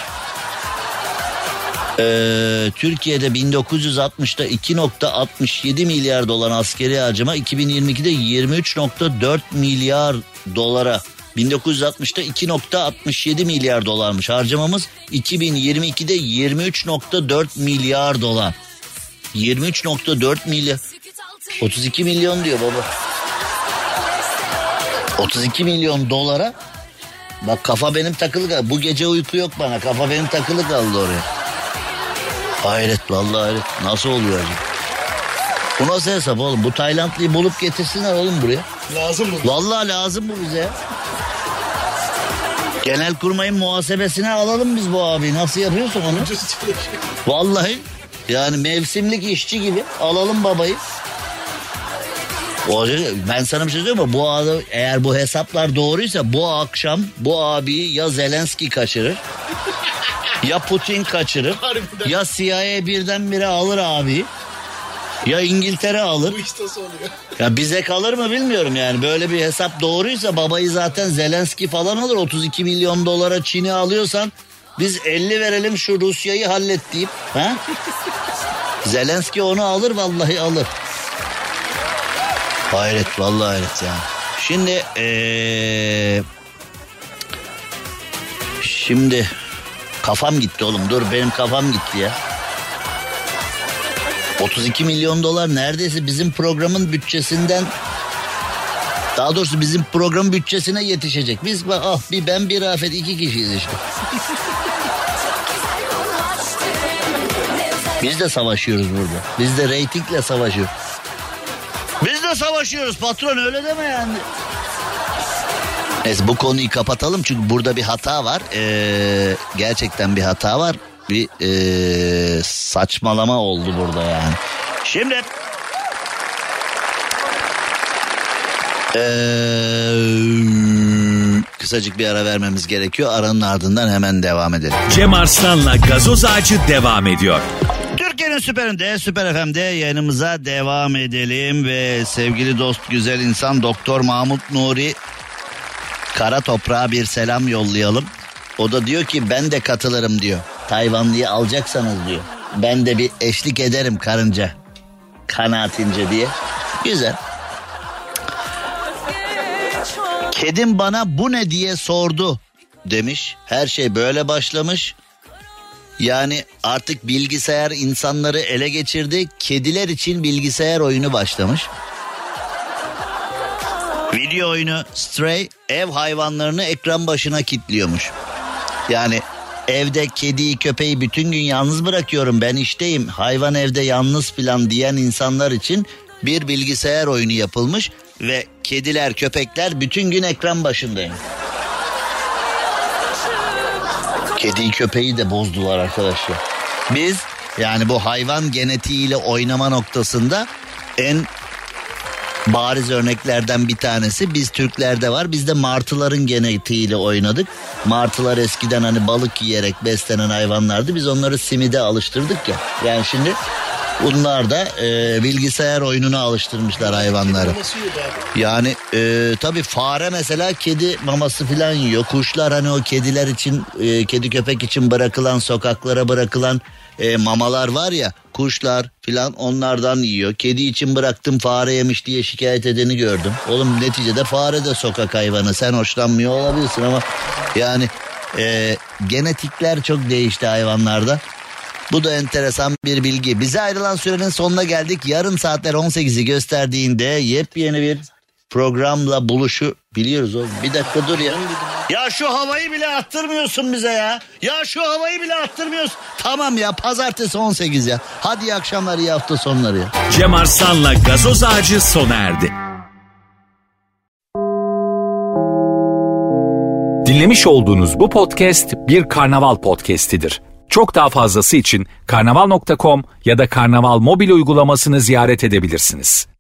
Ee, Türkiye'de 1960'da 2.67 milyar dolar askeri harcama 2022'de 23.4 milyar dolara 1960'da 2.67 milyar dolarmış harcamamız 2022'de 23.4 milyar dolar 23.4 milyar 32 milyon diyor baba 32 milyon dolara bak kafa benim takılı kaldı bu gece uyku yok bana kafa benim takılı kaldı oraya Hayret vallahi hayret. Nasıl oluyor acaba? Bu nasıl hesap oğlum? Bu Taylandlıyı bulup getirsinler oğlum buraya. Lazım bu. Vallahi lazım bu bize. ya. Genel kurmayın muhasebesine alalım biz bu abi. Nasıl yapıyorsun onu? Vallahi yani mevsimlik işçi gibi alalım babayı. Ben sana bir şey söyleyeyim mi? Bu adam, eğer bu hesaplar doğruysa bu akşam bu abiyi ya Zelenski kaçırır ya Putin kaçırır Harbiden. ya CIA birdenbire alır abi. Ya İngiltere alır. Bu iş nasıl oluyor? Ya bize kalır mı bilmiyorum yani. Böyle bir hesap doğruysa babayı zaten Zelenski falan alır. 32 milyon dolara Çin'i alıyorsan biz 50 verelim şu Rusya'yı hallet deyip. Ha? Zelenski onu alır vallahi alır. Hayret vallahi hayret yani. Şimdi ee, şimdi kafam gitti oğlum dur benim kafam gitti ya. 32 milyon dolar neredeyse bizim programın bütçesinden daha doğrusu bizim program bütçesine yetişecek. Biz ah bir ben bir Rafet iki kişiyiz işte. Biz de savaşıyoruz burada. Biz de reytingle savaşıyoruz. Biz de savaşıyoruz patron öyle deme yani. Neyse bu konuyu kapatalım çünkü burada bir hata var. Ee, gerçekten bir hata var. Bir ee, saçmalama oldu burada yani. Şimdi ee, kısacık bir ara vermemiz gerekiyor. Aranın ardından hemen devam edelim. Cem Arslan'la gazoz ağacı devam ediyor. Türkiye'nin süperinde, Süper FM'de yayınımıza devam edelim ve sevgili dost, güzel insan Doktor Mahmut Nuri Kara Toprağa bir selam yollayalım. O da diyor ki ben de katılırım diyor. Tayvanlıyı alacaksanız diyor. Ben de bir eşlik ederim karınca. Kanaatince diye. Güzel. Kedim bana bu ne diye sordu demiş. Her şey böyle başlamış. Yani artık bilgisayar insanları ele geçirdi. Kediler için bilgisayar oyunu başlamış. Video oyunu Stray ev hayvanlarını ekran başına kilitliyormuş. Yani Evde kediyi köpeği bütün gün yalnız bırakıyorum ben işteyim hayvan evde yalnız filan diyen insanlar için bir bilgisayar oyunu yapılmış ve kediler köpekler bütün gün ekran başındayım. Kediyi köpeği de bozdular arkadaşlar. Biz yani bu hayvan genetiğiyle oynama noktasında en bariz örneklerden bir tanesi biz Türklerde var. Biz de martıların genetiğiyle oynadık. Martılar eskiden hani balık yiyerek beslenen hayvanlardı. Biz onları simide alıştırdık ya. Yani şimdi bunlar da e, bilgisayar oyununa alıştırmışlar hayvanları. Yani e, tabii fare mesela kedi maması falan yiyor. Kuşlar hani o kediler için e, kedi köpek için bırakılan sokaklara bırakılan e, mamalar var ya kuşlar filan onlardan yiyor. Kedi için bıraktım fare yemiş diye şikayet edeni gördüm. Oğlum neticede fare de sokak hayvanı sen hoşlanmıyor olabilirsin ama yani e, genetikler çok değişti hayvanlarda. Bu da enteresan bir bilgi. Bize ayrılan sürenin sonuna geldik. Yarın saatler 18'i gösterdiğinde yepyeni bir programla buluşu biliyoruz oğlum. Bir dakika dur ya. Ya şu havayı bile attırmıyorsun bize ya. Ya şu havayı bile attırmıyorsun. Tamam ya pazartesi 18 ya. Hadi iyi akşamlar iyi hafta sonları ya. Cem Arslan'la gazoz ağacı sona erdi. Dinlemiş olduğunuz bu podcast bir karnaval podcastidir. Çok daha fazlası için karnaval.com ya da karnaval mobil uygulamasını ziyaret edebilirsiniz.